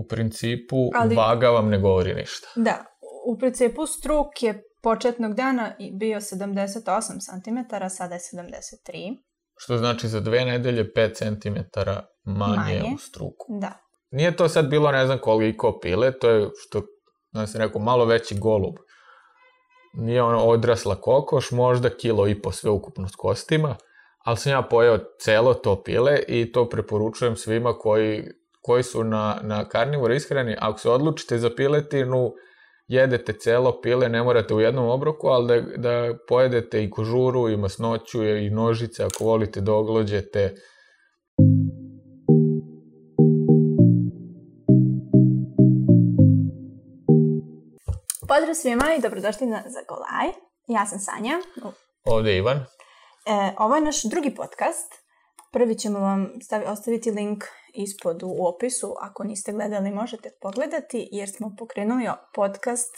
u principu Ali, vaga vam ne govori ništa. Da, u principu struk je početnog dana bio 78 cm, sada je 73. Što znači za dve nedelje 5 cm manje, manje. u struku. Da. Nije to sad bilo ne znam koliko pile, to je što da se rekao, malo veći golub. Nije ono odrasla kokoš, možda kilo i po sve ukupno s kostima, ali sam ja pojeo celo to pile i to preporučujem svima koji koji su na, na karnivor ishrani, ako se odlučite za piletinu, jedete celo pile, ne morate u jednom obroku, ali da, da pojedete i kožuru, i masnoću, i nožice, ako volite da oglođete. Pozdrav svima i dobrodošli na Zagolaj. Ja sam Sanja. Ovde je Ivan. E, ovo je naš drugi podcast. Prvi ćemo vam stavi, ostaviti link ispod u opisu, ako niste gledali možete pogledati jer smo pokrenuli podcast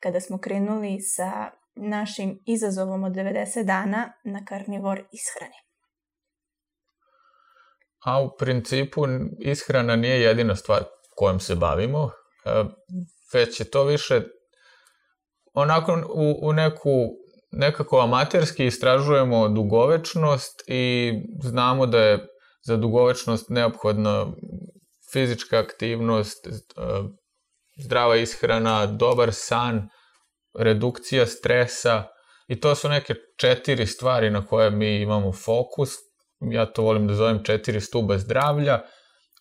kada smo krenuli sa našim izazovom od 90 dana na karnivor ishrani. A u principu ishrana nije jedina stvar kojom se bavimo, e, već je to više onako u, u neku nekako amaterski istražujemo dugovečnost i znamo da je za dugovečnost neophodna fizička aktivnost, e, zdrava ishrana, dobar san, redukcija stresa i to su neke četiri stvari na koje mi imamo fokus. Ja to volim da zovem četiri stuba zdravlja.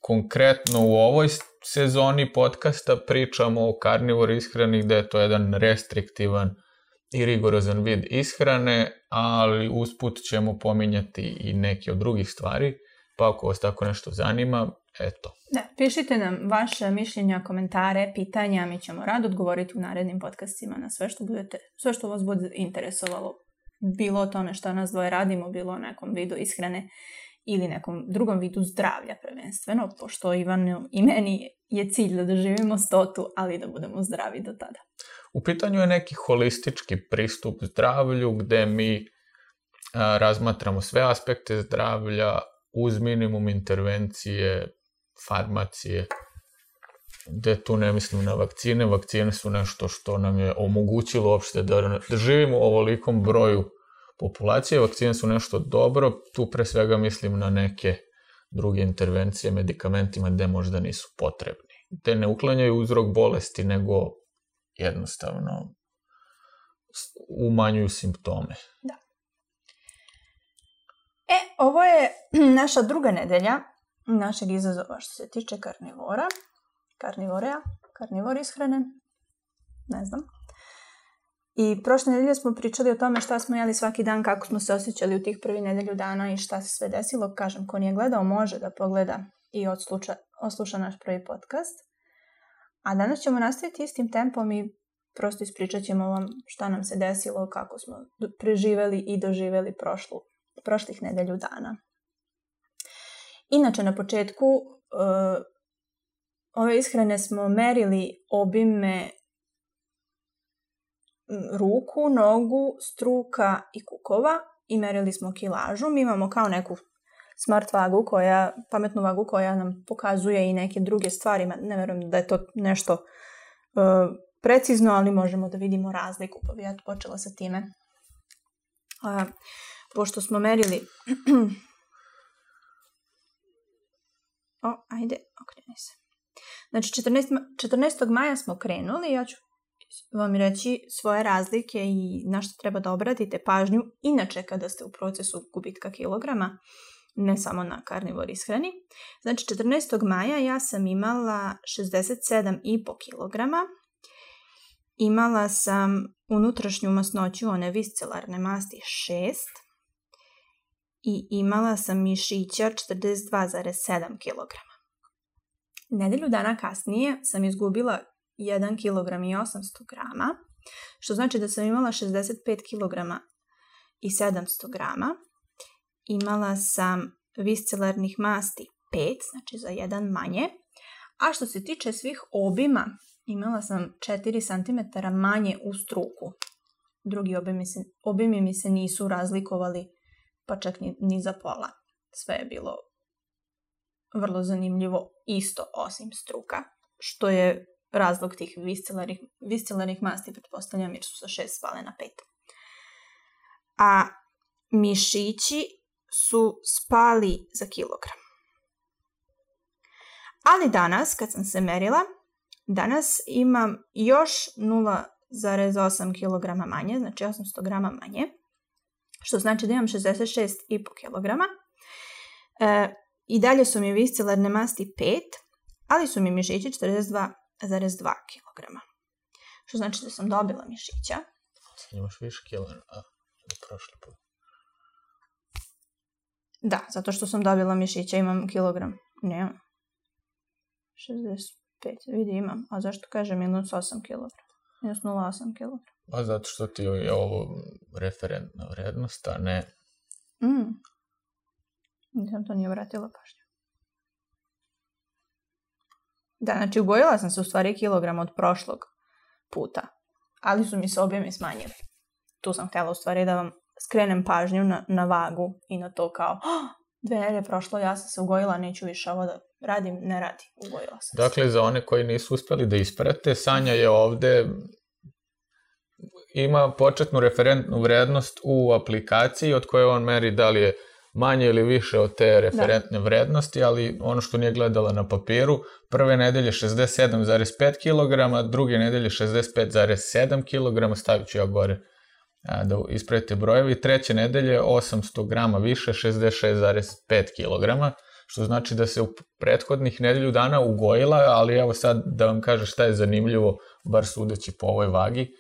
Konkretno u ovoj sezoni podcasta pričamo o karnivor ishrani gde je to jedan restriktivan i rigorozan vid ishrane, ali usput ćemo pominjati i neke od drugih stvari – Pa ako vas tako nešto zanima, eto. Da, pišite nam vaše mišljenja, komentare, pitanja, mi ćemo rado odgovoriti u narednim podcastima na sve što, budete, sve što vas bude interesovalo. Bilo o tome što nas dvoje radimo, bilo o nekom vidu ishrane ili nekom drugom vidu zdravlja prvenstveno, pošto Ivanu i meni je cilj da doživimo stotu, ali da budemo zdravi do tada. U pitanju je neki holistički pristup zdravlju gde mi a, razmatramo sve aspekte zdravlja, uz minimum intervencije, farmacije, gde tu ne mislim na vakcine, vakcine su nešto što nam je omogućilo uopšte da, da živimo u ovolikom broju populacije, vakcine su nešto dobro, tu pre svega mislim na neke druge intervencije medikamentima gde možda nisu potrebni. Te ne uklanjaju uzrok bolesti, nego jednostavno umanjuju simptome. Da. E, ovo je naša druga nedelja našeg izazova što se tiče karnivora, Karnivorea, karnivor ishrane, ne znam. I prošle nedelje smo pričali o tome šta smo jeli svaki dan, kako smo se osjećali u tih prvi nedelju dana i šta se sve desilo. Kažem, ko nije gledao može da pogleda i odsluča, osluša naš prvi podcast. A danas ćemo nastaviti istim tempom i prosto ispričat ćemo vam šta nam se desilo, kako smo preživeli i doživeli prošlu prošlih nedelju dana. Inače, na početku e, ove ishrane smo merili obime ruku, nogu, struka i kukova i merili smo kilažu. Mi imamo kao neku smart vagu koja, pametnu vagu koja nam pokazuje i neke druge stvari. Ne verujem da je to nešto e, precizno, ali možemo da vidimo razliku, pa bi ja počela sa time. Uh, pošto smo merili... o, ajde, okreni se. Znači, 14, 14. maja smo krenuli, ja ću vam reći svoje razlike i na što treba da obratite pažnju inače kada ste u procesu gubitka kilograma, ne samo na karnivor ishrani. Znači, 14. maja ja sam imala 67,5 kilograma, imala sam unutrašnju masnoću one viscelarne masti 6, i imala sam mišića 42,7 kg. Nedelju dana kasnije sam izgubila 1 kg i 800 g, što znači da sam imala 65 kg i 700 g. Imala sam viscelarnih masti 5, znači za jedan manje. A što se tiče svih obima, imala sam 4 cm manje u struku. Drugi obimi, se, obimi mi se nisu razlikovali pa čak ni, ni za pola. Sve je bilo vrlo zanimljivo, isto osim struka, što je razlog tih viscelarnih, viscelarnih masti, pretpostavljam, jer su sa šest spale na pet. A mišići su spali za kilogram. Ali danas, kad sam se merila, danas imam još 0,8 kg manje, znači 800 g manje što znači da imam 66,5 kg. E, I dalje su mi viscelarne masti 5, ali su mi mišići 42,2 kg. Što znači da sam dobila mišića. Imaš više kila a, prošli put. Da, zato što sam dobila mišića, imam kilogram. Ne, 65, vidi imam. A zašto kaže minus 8 kg? Minus 0,8 kg. Pa zato što ti je ovo referentna vrednost, a ne... Mm. Nisam to nije obratila pažnju. Da, znači ubojila sam se u stvari kilogram od prošlog puta, ali su mi se objemi smanjili. Tu sam htjela u stvari da vam skrenem pažnju na, na vagu i na to kao oh, dve nedelje prošlo, ja sam se ugojila, neću više ovo da radim, ne radi, ugojila sam Dakle, se. za one koji nisu uspeli da isprate, Sanja je ovde ima početnu referentnu vrednost u aplikaciji od koje on meri da li je manje ili više od te da. referentne da. vrednosti, ali ono što nije gledala na papiru, prve nedelje 67,5 kg, druge nedelje 65,7 kg, stavit ću ja gore a, da ispravite brojevi, treće nedelje 800 g više, 66,5 kg, što znači da se u prethodnih nedelju dana ugojila, ali evo sad da vam kažem šta je zanimljivo, bar sudeći po ovoj vagi,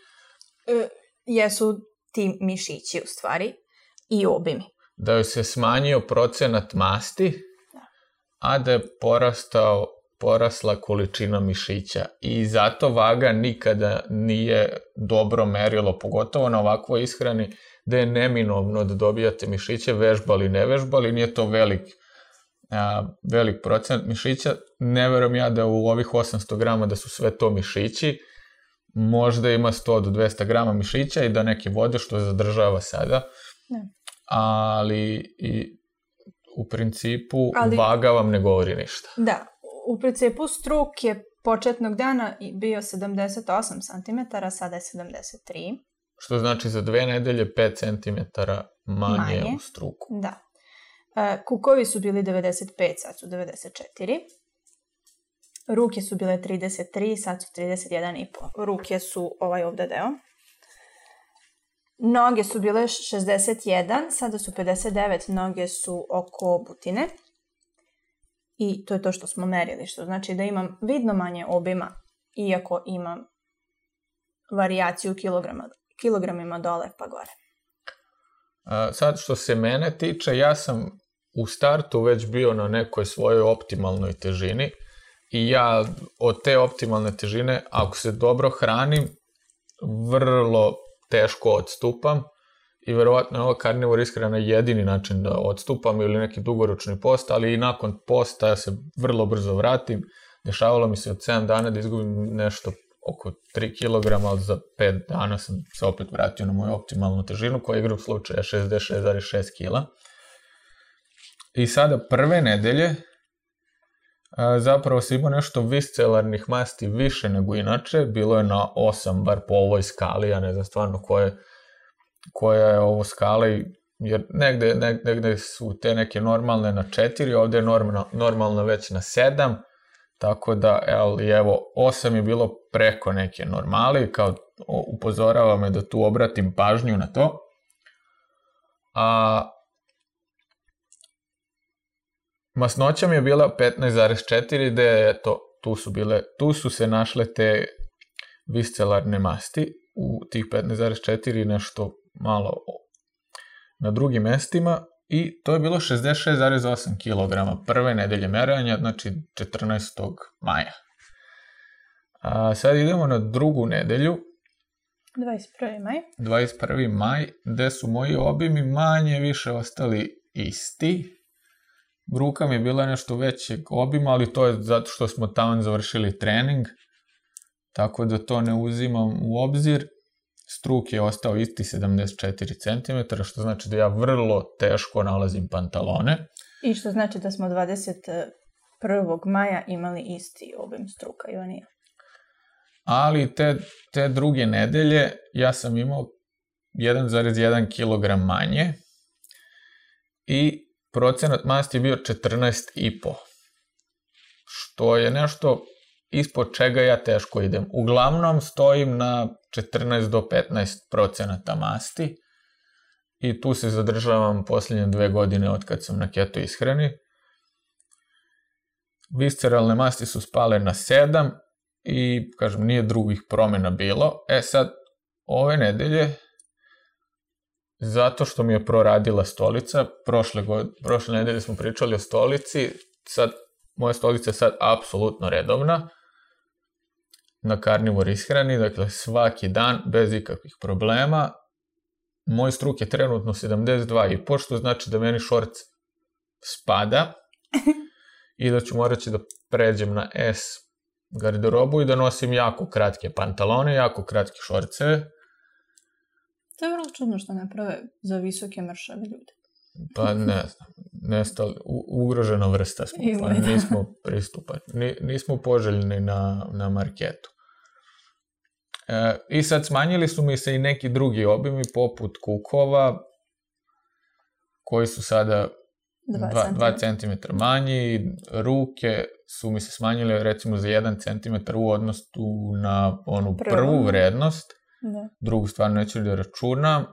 E, jesu ti mišići u stvari i obimi. Da je se smanjio procenat masti, da. a da je porastao porasla količina mišića i zato vaga nikada nije dobro merilo, pogotovo na ovakvoj ishrani, da je neminovno da dobijate mišiće, vežbali, ne vežbali, nije to velik, a, velik procenat mišića. Ne verujem ja da u ovih 800 grama da su sve to mišići, možda ima 100 do 200 grama mišića i da neke vode što zadržava sada. Ne. Da. Ali i u principu ali, vaga vam ne govori ništa. Da, u principu struk je početnog dana bio 78 cm, sada je 73. Što znači za dve nedelje 5 cm manje, manje. u struku. Da. E, kukovi su bili 95, sad su 94. Ruke su bile 33, sad su 31,5. Ruke su ovaj ovde deo. Noge su bile 61, sada su 59, noge su oko butine. I to je to što smo merili, što znači da imam vidno manje obima, iako imam varijaciju kilograma, kilogramima dole pa gore. A, sad što se mene tiče, ja sam u startu već bio na nekoj svojoj optimalnoj težini. I ja od te optimalne težine, ako se dobro hranim, vrlo teško odstupam i verovatno je ova karnivor iskrena jedini način da odstupam ili neki dugoročni post, ali i nakon posta ja se vrlo brzo vratim. Dešavalo mi se od 7 dana da izgubim nešto oko 3 kg, ali za 5 dana sam se opet vratio na moju optimalnu težinu, koja je igra u slučaju 66,6 kg. I sada prve nedelje zapravo se imao nešto viscelarnih masti više nego inače, bilo je na 8, bar po ovoj skali, ja ne znam stvarno koje, koja je ovo skala, jer negde, negde su te neke normalne na 4, ovde je normalna, normalna već na 7, tako da, ali evo, 8 je bilo preko neke normale, kao upozorava me da tu obratim pažnju na to. A masnoća mi je bila 15,4 gde to, tu su bile, tu su se našle te viscelarne masti u tih 15,4 nešto malo na drugim mestima i to je bilo 66,8 kg prve nedelje meranja, znači 14. maja. A sad idemo na drugu nedelju. 21. maj. 21. maj, gde su moji obimi manje više ostali isti ruka mi je bila nešto većeg obima, ali to je zato što smo tamo završili trening, tako da to ne uzimam u obzir. Struk je ostao isti 74 cm, što znači da ja vrlo teško nalazim pantalone. I što znači da smo 21. maja imali isti obim struka i on je. Ali te, te druge nedelje ja sam imao 1,1 kg manje i procenat masti je bio 14,5. Što je nešto ispod čega ja teško idem. Uglavnom stojim na 14 do 15 procenata masti i tu se zadržavam posljednje dve godine od kad sam na keto ishrani. Visceralne masti su spale na 7 i, kažem, nije drugih promjena bilo. E sad, ove nedelje Zato što mi je proradila stolica. Prošle, god, prošle nedelje smo pričali o stolici. Sad, moja stolica je sad apsolutno redovna. Na karnivor ishrani, dakle svaki dan, bez ikakvih problema. Moj struk je trenutno 72,5, što znači da meni šorc spada i da ću morati da pređem na S garderobu i da nosim jako kratke pantalone, jako kratke šorceve To je vrlo čudno što ne za visoke mršave ljude. Pa ne znam, nestali, ugrožena vrsta smo, pa da. nismo pristupani, nismo poželjni na, na marketu. E, I sad smanjili su mi se i neki drugi obimi, poput kukova, koji su sada 2 cm manji, ruke su mi se smanjile recimo za 1 cm u odnosu na onu prvu, prvu vrednost, Da. Drugu stvar neću da računam.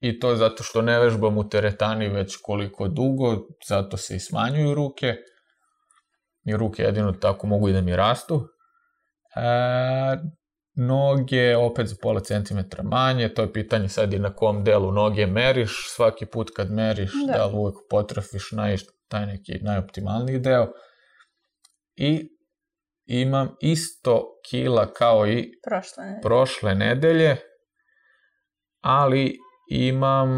I to je zato što ne vežbam u teretani već koliko dugo, zato se i smanjuju ruke. I ruke jedino tako mogu i da mi rastu. E, noge opet za pola centimetra manje, to je pitanje sad i na kom delu noge meriš, svaki put kad meriš, da, da li uvek potrafiš naj, taj neki najoptimalniji deo. I imam isto kila kao i prošle, nedelje. prošle nedelje, ali imam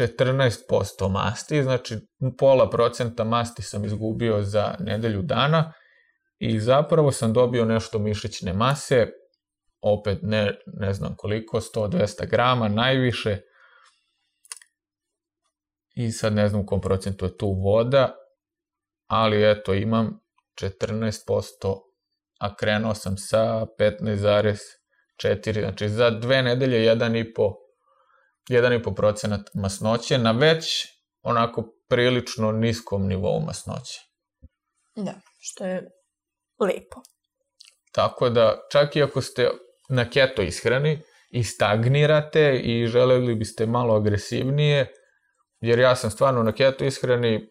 14% masti, znači pola procenta masti sam izgubio za nedelju dana i zapravo sam dobio nešto mišićne mase, opet ne, ne znam koliko, 100-200 grama najviše i sad ne znam u kom procentu je tu voda, ali eto imam 14% a krenuo sam sa 15,4, znači za dve nedelje 1,5 1,5 procenat masnoće na već onako prilično niskom nivou masnoće. Da, što je lepo. Tako da, čak i ako ste na keto ishrani i stagnirate i želeli biste malo agresivnije, jer ja sam stvarno na keto ishrani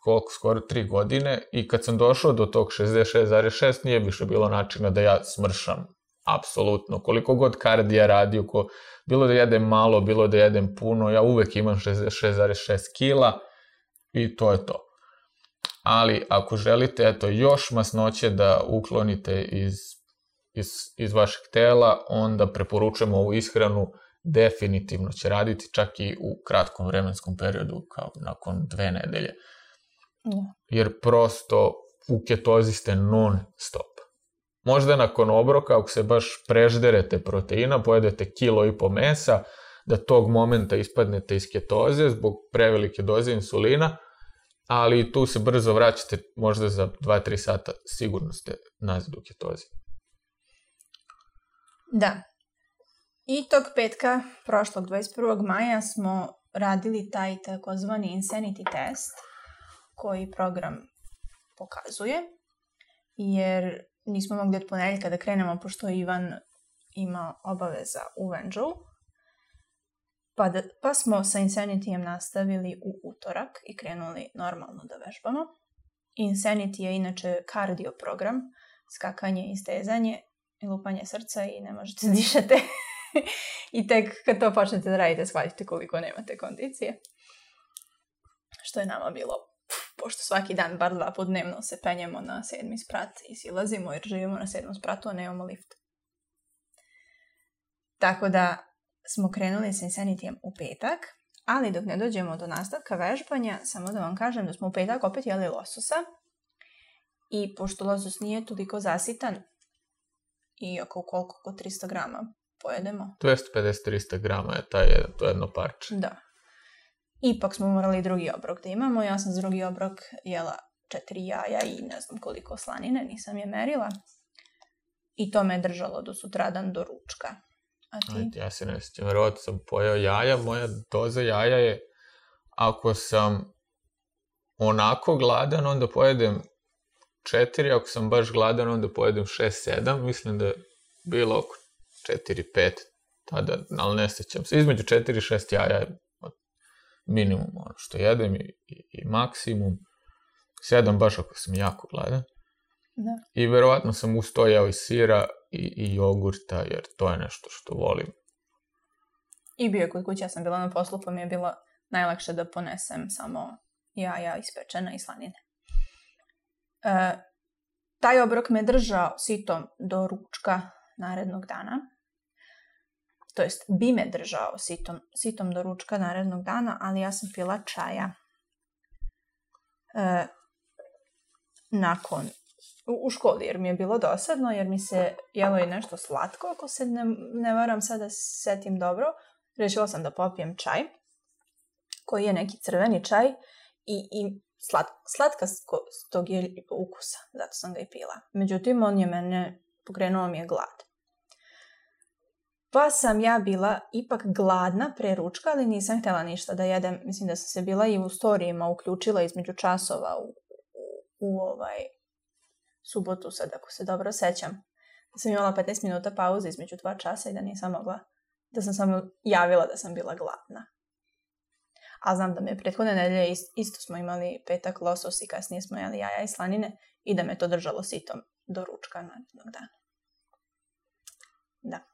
koliko, skoro tri godine i kad sam došao do tog 66,6 nije više bilo načina da ja smršam, apsolutno. Koliko god kardija radio, ko, bilo da jedem malo, bilo da jedem puno, ja uvek imam 66,6 kila i to je to. Ali ako želite eto, još masnoće da uklonite iz, iz, iz vašeg tela, onda preporučujemo ovu ishranu definitivno će raditi čak i u kratkom vremenskom periodu, kao nakon dve nedelje. Da. Jer prosto u ketozi ste non stop. Možda nakon obroka, ako se baš prežderete proteina, pojedete kilo i po mesa, da tog momenta ispadnete iz ketoze zbog prevelike doze insulina, ali tu se brzo vraćate, možda za 2-3 sata sigurno ste nazad u ketozi. Da. I tog petka, prošlog 21. maja, smo radili taj takozvani insanity test – koji program pokazuje, jer nismo mogli od ponedeljka da krenemo, pošto Ivan ima obaveza u Venžu. Pa, da, pa smo sa Insanityjem nastavili u utorak i krenuli normalno da vežbamo. Insanity je inače kardio program, skakanje i stezanje, lupanje srca i ne možete da dišete. I tek kad to počnete da radite, shvatite koliko nemate kondicije. Što je nama bilo pošto svaki dan, bar dva po dnevno, se penjemo na sedmi sprat i silazimo jer živimo na sedmom spratu, a nemamo lift. Tako da smo krenuli sa Insanitijem u petak, ali dok ne dođemo do nastavka vežbanja, samo da vam kažem da smo u petak opet jeli lososa. I pošto losos nije toliko zasitan, i oko koliko, oko 300 grama pojedemo. 250-300 grama je taj, to jedno parče. Da, ipak smo morali drugi obrok da imamo. Ja sam za drugi obrok jela četiri jaja i ne znam koliko slanine, nisam je merila. I to me je držalo do sutradan, do ručka. A ti? Ajde, ja se ne sjećam, verovatno sam pojeo jaja, moja doza jaja je ako sam onako gladan, onda pojedem četiri, ako sam baš gladan, onda pojedem šest, sedam, mislim da je bilo oko četiri, pet, tada, ali ne sećam se, između četiri i šest jaja minimum ono što jedem i, i, i maksimum. Sedam baš ako sam jako gladan. Da. I verovatno sam ustojao i sira i, i jogurta, jer to je nešto što volim. I bio je kod kuće, ja sam bila na poslu, pa mi je bilo najlakše da ponesem samo jaja ispečena i slanine. E, taj obrok me držao sitom do ručka narednog dana to jest bi me držao sitom, sitom do ručka narednog dana, ali ja sam pila čaja. E, nakon u, u školi, jer mi je bilo dosadno, jer mi se jelo i nešto slatko, ako se ne, ne varam sada setim dobro, rešila sam da popijem čaj, koji je neki crveni čaj i, i slat, slatka tog je ukusa, zato sam ga i pila. Međutim, on je mene, pokrenuo mi je glad. Pa sam ja bila ipak gladna pre ručka, ali nisam htela ništa da jedem. Mislim da sam se bila i u storijima uključila između časova u, u ovaj subotu sad, ako se dobro sećam. Da sam imala 15 minuta pauze između dva časa i da nisam mogla, da sam samo javila da sam bila gladna. A znam da me prethodne nedelje isto smo imali petak losos i kasnije smo jeli jaja i slanine i da me to držalo sitom do ručka narednog dana. Da.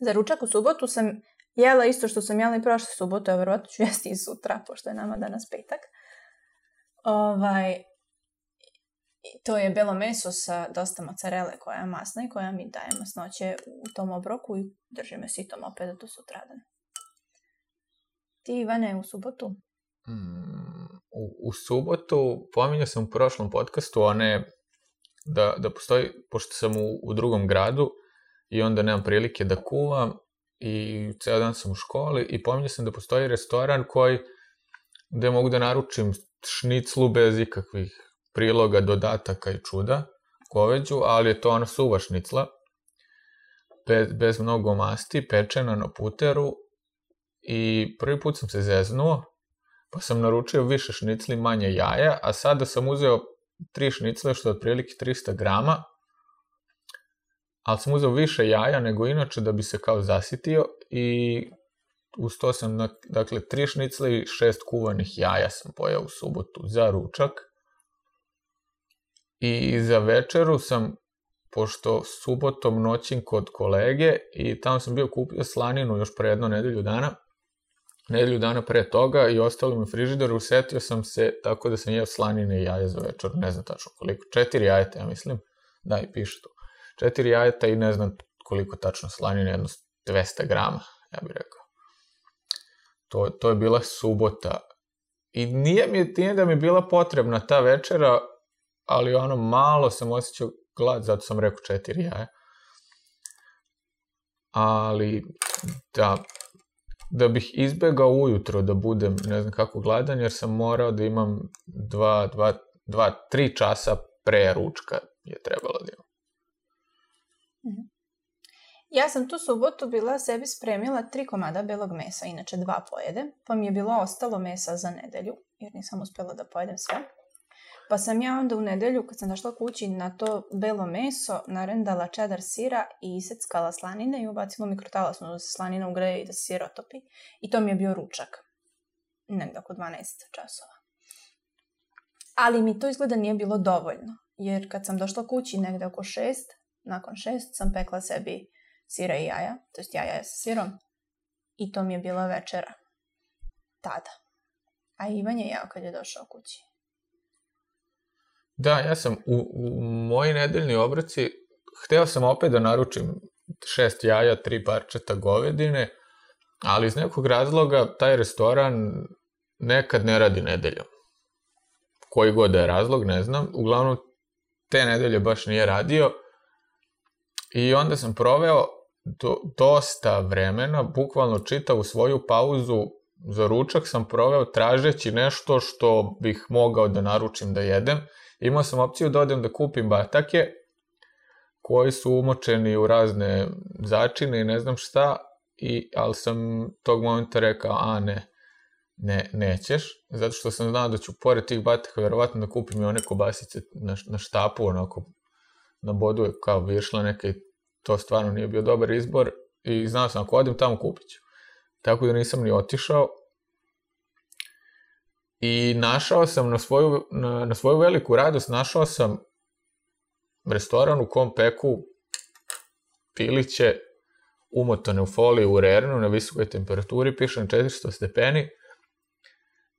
Za ručak u subotu sam jela isto što sam jela i prošle subote, a verovatno ću jesti i sutra, pošto je nama danas petak. Ovaj, to je belo meso sa dosta mocarele koja je masna i koja mi daje masnoće u tom obroku i drži me sitom opet do sutradan. Ti, Ivane, u subotu? Mm, u, u subotu, pominjao sam u prošlom podcastu one da, da postoji, pošto sam u, u drugom gradu, i onda nemam prilike da kuvam i ceo dan sam u školi i pominjao sam da postoji restoran koji gde mogu da naručim šniclu bez ikakvih priloga, dodataka i čuda koveđu, ali je to ona suva šnicla bez, bez mnogo masti, pečena na puteru i prvi put sam se zeznuo pa sam naručio više šnicli, manje jaja, a sada sam uzeo tri šnicle što je otprilike 300 grama ali sam uzeo više jaja nego inače da bi se kao zasitio i uz to sam, dakle, tri šnicle i šest kuvanih jaja sam pojao u subotu za ručak. I za večeru sam, pošto subotom noćim kod kolege i tamo sam bio kupio slaninu još pre jedno nedelju dana, nedelju dana pre toga i ostalo mi u frižideru, usetio sam se tako da sam jeo slanine i jaje za večer, ne znam tačno koliko, četiri jajeta, ja mislim, da i piše to četiri jajeta i ne znam koliko tačno slanine, jedno 200 grama, ja bih rekao. To, to je bila subota. I nije mi nije da mi je bila potrebna ta večera, ali ono malo sam osjećao glad, zato sam rekao četiri jaja. Ali, da, da bih izbegao ujutro da budem, ne znam kako, gladan, jer sam morao da imam dva, dva, dva tri časa pre ručka je trebalo da imam. Mhm. Ja sam tu subotu bila sebi spremila tri komada belog mesa, inače dva pojede, pa mi je bilo ostalo mesa za nedelju, jer nisam uspela da pojedem sve. Pa sam ja onda u nedelju, kad sam došla kući, na to belo meso narendala čedar sira i iseckala slanine i ubacila mikrotalasno da se slanina ugreje i da se sir otopi. I to mi je bio ručak. Negdje oko 12 časova. Ali mi to izgleda nije bilo dovoljno. Jer kad sam došla kući negde oko 6, nakon šest sam pekla sebi sira i jaja, to jest jaja sa sirom. I to mi je bila večera. Tada. A Ivan je jeo kad je došao kući. Da, ja sam u, u moji nedeljni obroci hteo sam opet da naručim šest jaja, tri parčeta govedine, ali iz nekog razloga taj restoran nekad ne radi nedeljom. Koji god da je razlog, ne znam. Uglavnom, te nedelje baš nije radio I onda sam proveo do, dosta vremena, bukvalno u svoju pauzu za ručak sam proveo tražeći nešto što bih mogao da naručim da jedem. Imao sam opciju da odem da kupim batake koji su umočeni u razne začine i ne znam šta, i, ali sam tog momenta rekao, a ne, ne, nećeš, zato što sam znao da ću pored tih bataka verovatno da kupim i one kobasice na, na štapu, onako na bodu, kao višla išlo neke, to stvarno nije bio dobar izbor i znao sam ako odem tamo kupit ću. Tako da nisam ni otišao. I našao sam na svoju, na, na svoju veliku radost, našao sam restoran u kom peku piliće umotane u foliju u rernu na visokoj temperaturi, piše na 400 stepeni.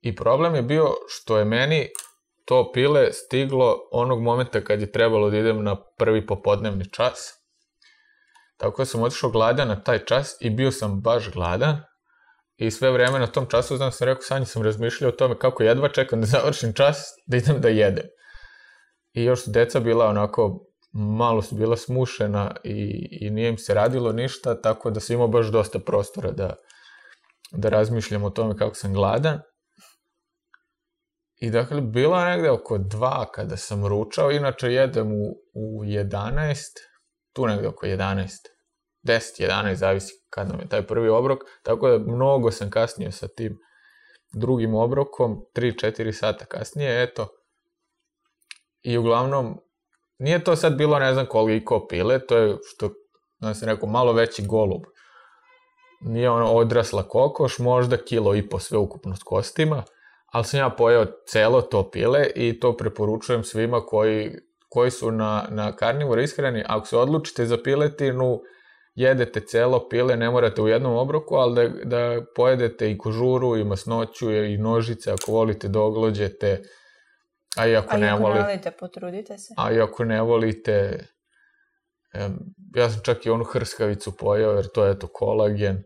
I problem je bio što je meni to pile stiglo onog momenta kad je trebalo da idem na prvi popodnevni čas. Tako da sam otišao gladan na taj čas i bio sam baš gladan. I sve vreme na tom času, znam da sam rekao, sanji sam razmišljao o tome kako jedva čekam da završim čas, da idem da jedem. I još su deca bila onako, malo su bila smušena i, i nije im se radilo ništa, tako da sam imao baš dosta prostora da, da razmišljam o tome kako sam gladan. I dakle, bila negde oko 2 kada sam ručao, inače jedem u, u 11, tu negde oko 11, 10, 11, zavisi kada nam je taj prvi obrok, tako da mnogo sam kasnio sa tim drugim obrokom, 3-4 sata kasnije, eto. I uglavnom, nije to sad bilo ne znam koliko pile, to je što da se rekao, malo veći golub. Nije ono odrasla kokoš, možda kilo i po sve ukupno s kostima ali sam ja pojeo celo to pile i to preporučujem svima koji, koji su na, na karnivor ishrani. Ako se odlučite za piletinu, jedete celo pile, ne morate u jednom obroku, ali da, da pojedete i kožuru, i masnoću, i nožice, ako volite da oglođete, a i ako, a ne, ako volite, ne volite, potrudite se. A i ako ne volite, ja sam čak i onu hrskavicu pojao, jer to je to kolagen.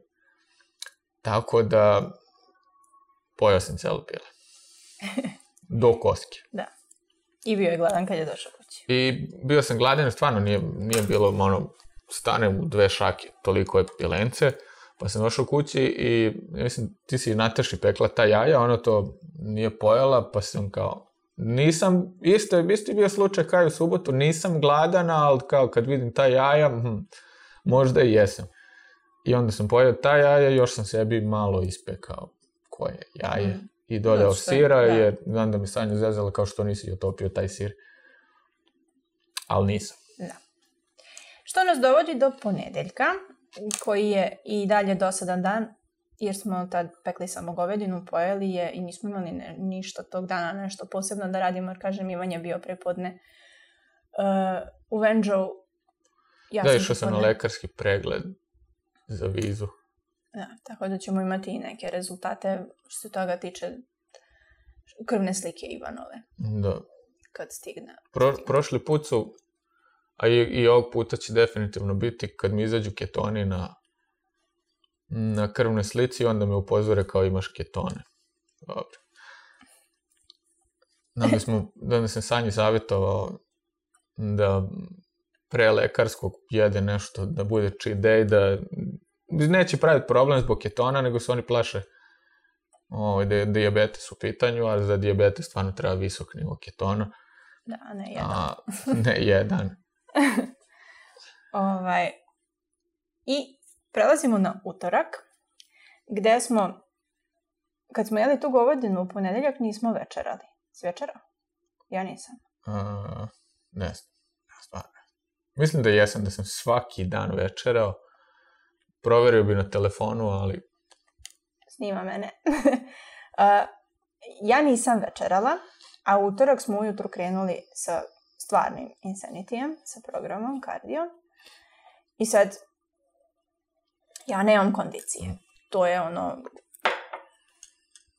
Tako da, pojao sam celo pile. Do koske. Da. I bio je gladan kad je došao kući. I bio sam gladan, stvarno nije, nije bilo ono, stanem u dve šake, toliko je pilence. Pa sam došao kući i, ja mislim, ti si Nataši pekla ta jaja, ona to nije pojela, pa sam kao, nisam, isto je, isto je bio slučaj kao i u subotu, nisam gladan, ali kao kad vidim ta jaja, hm, možda i jesam. I onda sam pojeo ta jaja, još sam sebi malo ispekao koje jaje. Mm i dodao sira, da. jer znam da mi Sanja zezala kao što nisi otopio taj sir. Ali nisam. Da. Što nas dovodi do ponedeljka, koji je i dalje dosadan dan, jer smo tad pekli samo govedinu, pojeli je i nismo imali ne, ništa tog dana, nešto posebno da radimo, jer kažem, Ivan je bio prepodne uh, u Venđovu. Ja da, išao sam na lekarski pregled za vizu. Da, tako da ćemo imati i neke rezultate što se toga tiče krvne slike Ivanove. Da. Kad stigne. Pro, prošli put su, a i, i ovog puta će definitivno biti kad mi izađu ketoni na, na krvnoj slici, onda me upozore kao imaš ketone. Dobro. Onda, smo, onda sam Sanji savjetovao da pre lekarskog jede nešto, da bude cheat day, da neće praviti problem zbog ketona, nego se oni plaše ovaj, da je diabetes u pitanju, ali za diabetes stvarno treba visok nivo ketona. Da, ne jedan. A, ne jedan. ovaj, I prelazimo na utorak, gde smo, kad smo jeli tu govodinu u ponedeljak, nismo večerali. S večera? Ja nisam. A, ne znam. Stvarno. Mislim da jesam, da sam svaki dan večerao. Proverio bi na telefonu, ali... Snima mene. ja nisam večerala, a utorak smo ujutru krenuli sa stvarnim Insanitijem, sa programom Cardio. I sad, ja nemam kondicije. To je ono,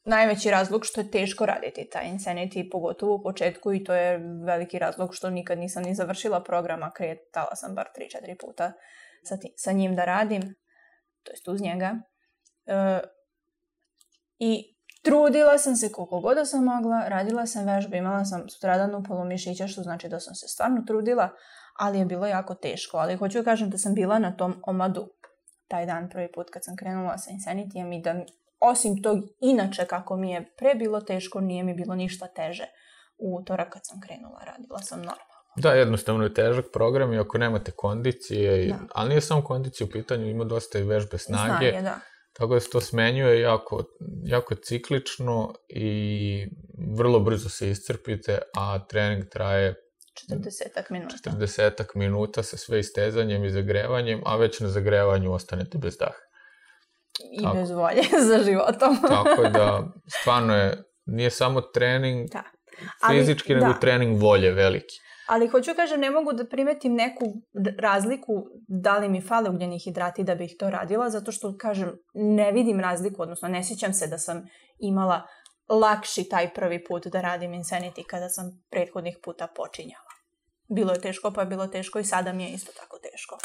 najveći razlog što je teško raditi taj Insanity, pogotovo u početku i to je veliki razlog što nikad nisam ni završila programa, kretala sam bar 3-4 puta sa, ti, sa njim da radim to jest uz njega. E, I trudila sam se koliko god da sam mogla, radila sam vežbe, imala sam sutradanu polumišića, što znači da sam se stvarno trudila, ali je bilo jako teško. Ali hoću da kažem da sam bila na tom omadu taj dan prvi put kad sam krenula sa Insanityjem i da osim tog inače kako mi je pre bilo teško, nije mi bilo ništa teže u utorak kad sam krenula, radila sam normalno. Da, jednostavno je težak program i ako nemate kondicije, da. ali nije samo kondicije u pitanju, ima dosta i vežbe snage. Snage, da. Tako da se to smenjuje jako, jako ciklično i vrlo brzo se iscrpite, a trening traje 40 minuta. 40 minuta sa sve istezanjem i zagrevanjem, a već na zagrevanju ostanete bez daha. I tako, bez volje za životom. tako da, stvarno je, nije samo trening da. Ali, fizički, nego da. trening volje veliki. Ali hoću da kažem, ne mogu da primetim neku razliku da li mi fale ugljeni hidrati da bih to radila, zato što, kažem, ne vidim razliku, odnosno ne sjećam se da sam imala lakši taj prvi put da radim Insanity kada sam prethodnih puta počinjala. Bilo je teško, pa je bilo teško i sada mi je isto tako teško.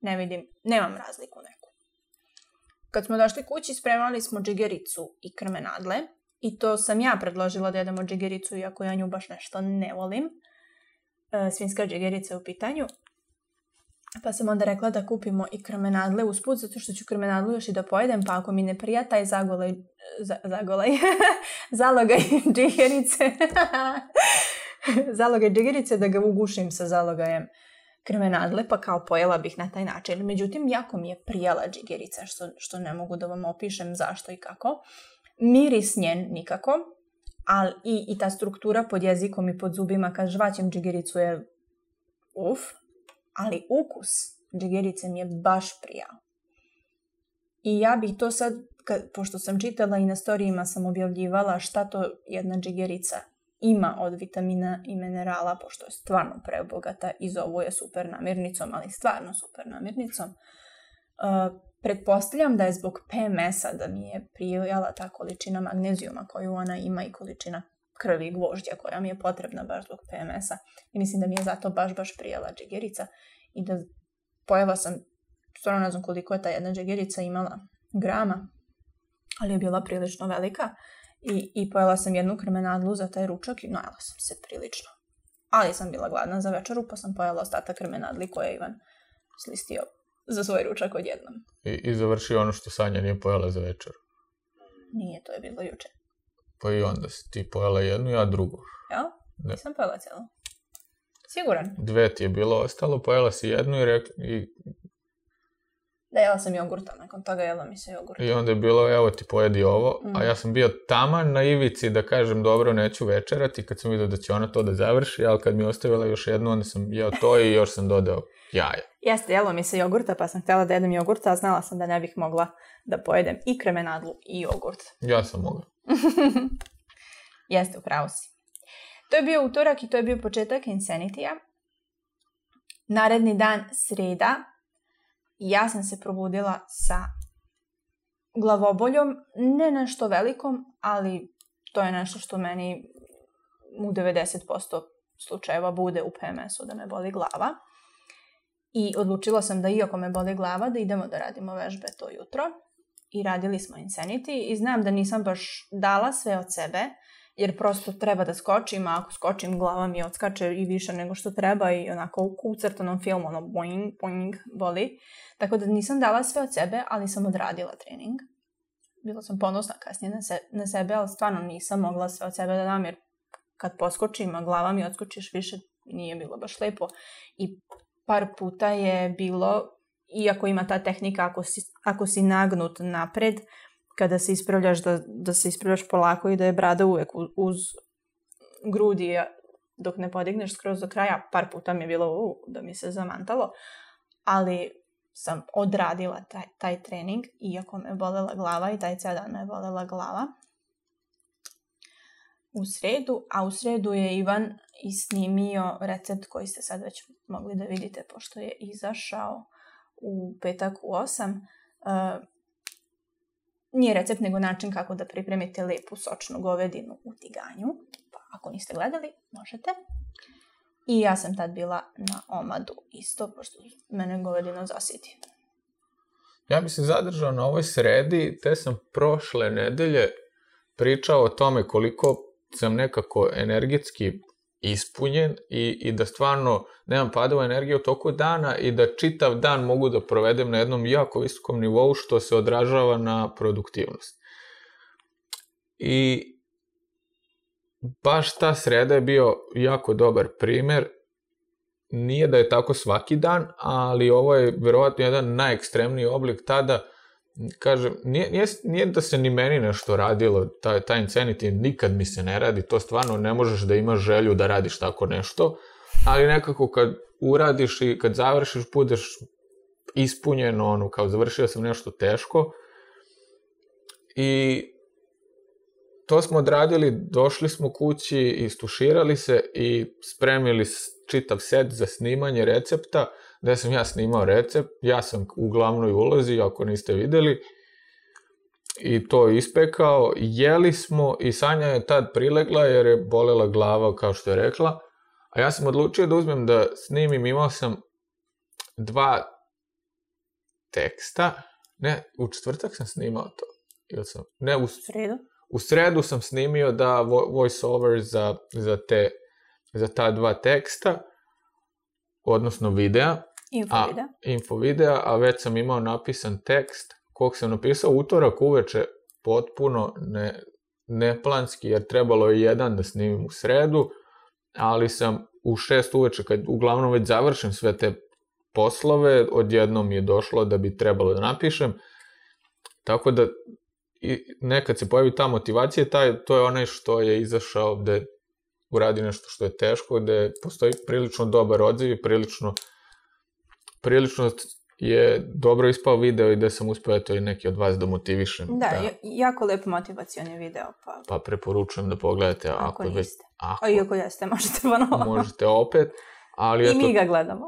Ne vidim, nemam razliku neku. Kad smo došli kući, spremali smo džigericu i krmenadle. I to sam ja predložila da jedemo džigericu, iako ja nju baš nešto ne volim. E, svinska džegerica u pitanju. Pa sam onda rekla da kupimo i krmenadle usput, zato što ću krmenadlu još i da pojedem, pa ako mi ne prija taj zagolaj, za, zagolaj, zalogaj džigerice, zalogaj džigerice da ga ugušim sa zalogajem krmenadle, pa kao pojela bih na taj način. Međutim, jako mi je prijala džigerica, što, što ne mogu da vam opišem zašto i kako. Miris njen nikako, ali i, i ta struktura pod jezikom i pod zubima kad žvaćem džigericu je uf, ali ukus džigerice mi je baš prijao. I ja bih to sad, kad, pošto sam čitala i na storijima sam objavljivala šta to jedna džigerica ima od vitamina i minerala, pošto je stvarno prebogata i zovu je super namirnicom, ali stvarno super namirnicom. Uh, Pretpostavljam da je zbog PMS-a da mi je prijala ta količina magnezijuma koju ona ima i količina krvi i gvožđa koja mi je potrebna baš zbog PMS-a. I mislim da mi je zato baš, baš prijela džegerica i da pojela sam, stvarno ne znam koliko je ta jedna džegerica imala grama, ali je bila prilično velika i, i pojela sam jednu krmenadlu za taj ručak i najela sam se prilično. Ali sam bila gladna za večeru pa sam pojela ostatak krmenadli koje je Ivan slistio za svoj ručak odjednom. I, I završi ono što Sanja nije pojela za večer. Nije, to je bilo juče. Pa i onda si ti pojela jednu, ja drugu. Ja? Da. Nisam pojela cijelu. Siguran? Dve ti je bilo ostalo, pojela si jednu i rekla... I... Da, jela sam jogurta, nakon toga jela mi se jogurta. I onda je bilo, evo ti pojedi ovo, mm. a mhm. ja sam bio taman na ivici da kažem dobro, neću večerati, kad sam vidio da će ona to da završi, ali kad mi je ostavila još jednu, onda sam jeo to i još sam dodao jaja. Jeste, jelo mi se jogurta, pa sam htjela da jedem jogurta, a znala sam da ne bih mogla da pojedem i kremenadlu i jogurt. Ja sam mogla. Jeste, upravo si. To je bio utorak i to je bio početak Insanity-a. Naredni dan, sreda, ja sam se probudila sa glavoboljom, ne nešto velikom, ali to je nešto što meni u 90% slučajeva bude u PMS-u da me boli glava. I odlučila sam da iako me boli glava da idemo da radimo vežbe to jutro. I radili smo Insanity i znam da nisam baš dala sve od sebe jer prosto treba da skočim, a ako skočim glava mi odskače i više nego što treba i onako u crtanom filmu ono boing, boing, boli. Tako da nisam dala sve od sebe, ali sam odradila trening. Bila sam ponosna kasnije na, se, na sebe, ali stvarno nisam mogla sve od sebe da dam jer kad poskočim, a glava mi odskočiš više, nije bilo baš lepo. I par puta je bilo, iako ima ta tehnika, ako si, ako si nagnut napred, kada se ispravljaš, da, da se ispravljaš polako i da je brada uvek uz grudi dok ne podigneš skroz do kraja. Par puta mi je bilo u, da mi se zamantalo, ali sam odradila taj, taj trening, iako me bolela glava i taj ceo dan me bolela glava. U sredu, a u sredu je Ivan i snimio recept koji ste sad već mogli da vidite pošto je izašao u petak u 8. E, nije recept nego način kako da pripremite lepu sočnu govedinu u tiganju. Pa ako niste gledali, možete. I ja sam tad bila na omadu isto, pošto mene govedina zasiti. Ja bi se zadržao na ovoj sredi, te sam prošle nedelje pričao o tome koliko sam nekako energetski ispunjen i, i da stvarno nemam padova energije u toku dana i da čitav dan mogu da provedem na jednom jako visokom nivou što se odražava na produktivnost. I baš ta sreda je bio jako dobar primer. Nije da je tako svaki dan, ali ovo je verovatno jedan najekstremniji oblik tada kažem, nije, nije, nije da se ni meni nešto radilo, taj, taj insanity nikad mi se ne radi, to stvarno ne možeš da imaš želju da radiš tako nešto, ali nekako kad uradiš i kad završiš, budeš ispunjeno, ono, kao završio sam nešto teško, i to smo odradili, došli smo kući, istuširali se i spremili čitav set za snimanje recepta, gde sam ja snimao recept, ja sam u glavnoj ulozi, ako niste videli, i to ispekao, jeli smo i Sanja je tad prilegla jer je bolela glava kao što je rekla, a ja sam odlučio da uzmem da snimim, imao sam dva teksta, ne, u četvrtak sam snimao to, ili sam, ne, u sredu. U sredu sam snimio da voice over za, za, te, za ta dva teksta, odnosno videa, Infovidea. Infovidea, a već sam imao napisan tekst kog sam napisao utorak uveče potpuno ne, neplanski jer trebalo je jedan da snimim u sredu, ali sam u šest uveče kad uglavnom već završim sve te poslove, odjednom je došlo da bi trebalo da napišem. Tako da i nekad se pojavi ta motivacija, taj, to je onaj što je izašao gde uradi nešto što je teško, gde postoji prilično dobar odziv i prilično uh, prilično je dobro ispao video i da sam uspeo eto i neki od vas da motivišem. Da, da. jako lep motivacioni video. Pa... pa preporučujem da pogledate. Ako, ako niste. Ako, A iako jeste, možete ponovo. Možete opet. Ali I eto, mi ga gledamo.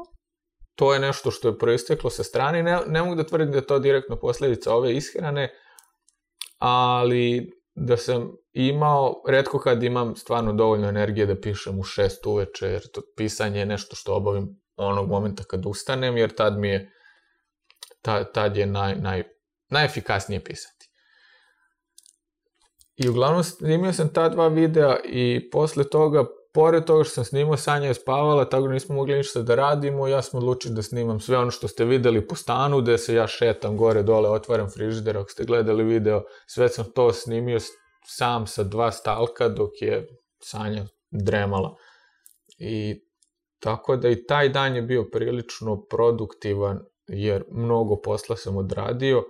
To je nešto što je proisteklo sa strane. Ne, ne mogu da tvrdim da je to direktno posledica ove ishrane, ali da sam imao, redko kad imam stvarno dovoljno energije da pišem u šest uveče, jer to pisanje je nešto što obavim onog momenta kad ustanem, jer tad mi je, ta, tad je naj, naj, najefikasnije pisati. I uglavnom snimio sam ta dva videa i posle toga, pored toga što sam snimao, Sanja je spavala, tako da nismo mogli ništa da radimo, ja sam odlučio da snimam sve ono što ste videli po stanu, gde se ja šetam gore dole, otvaram frižider, ako ste gledali video, sve sam to snimio sam sa dva stalka dok je Sanja dremala. I Tako da i taj dan je bio prilično produktivan, jer mnogo posla sam odradio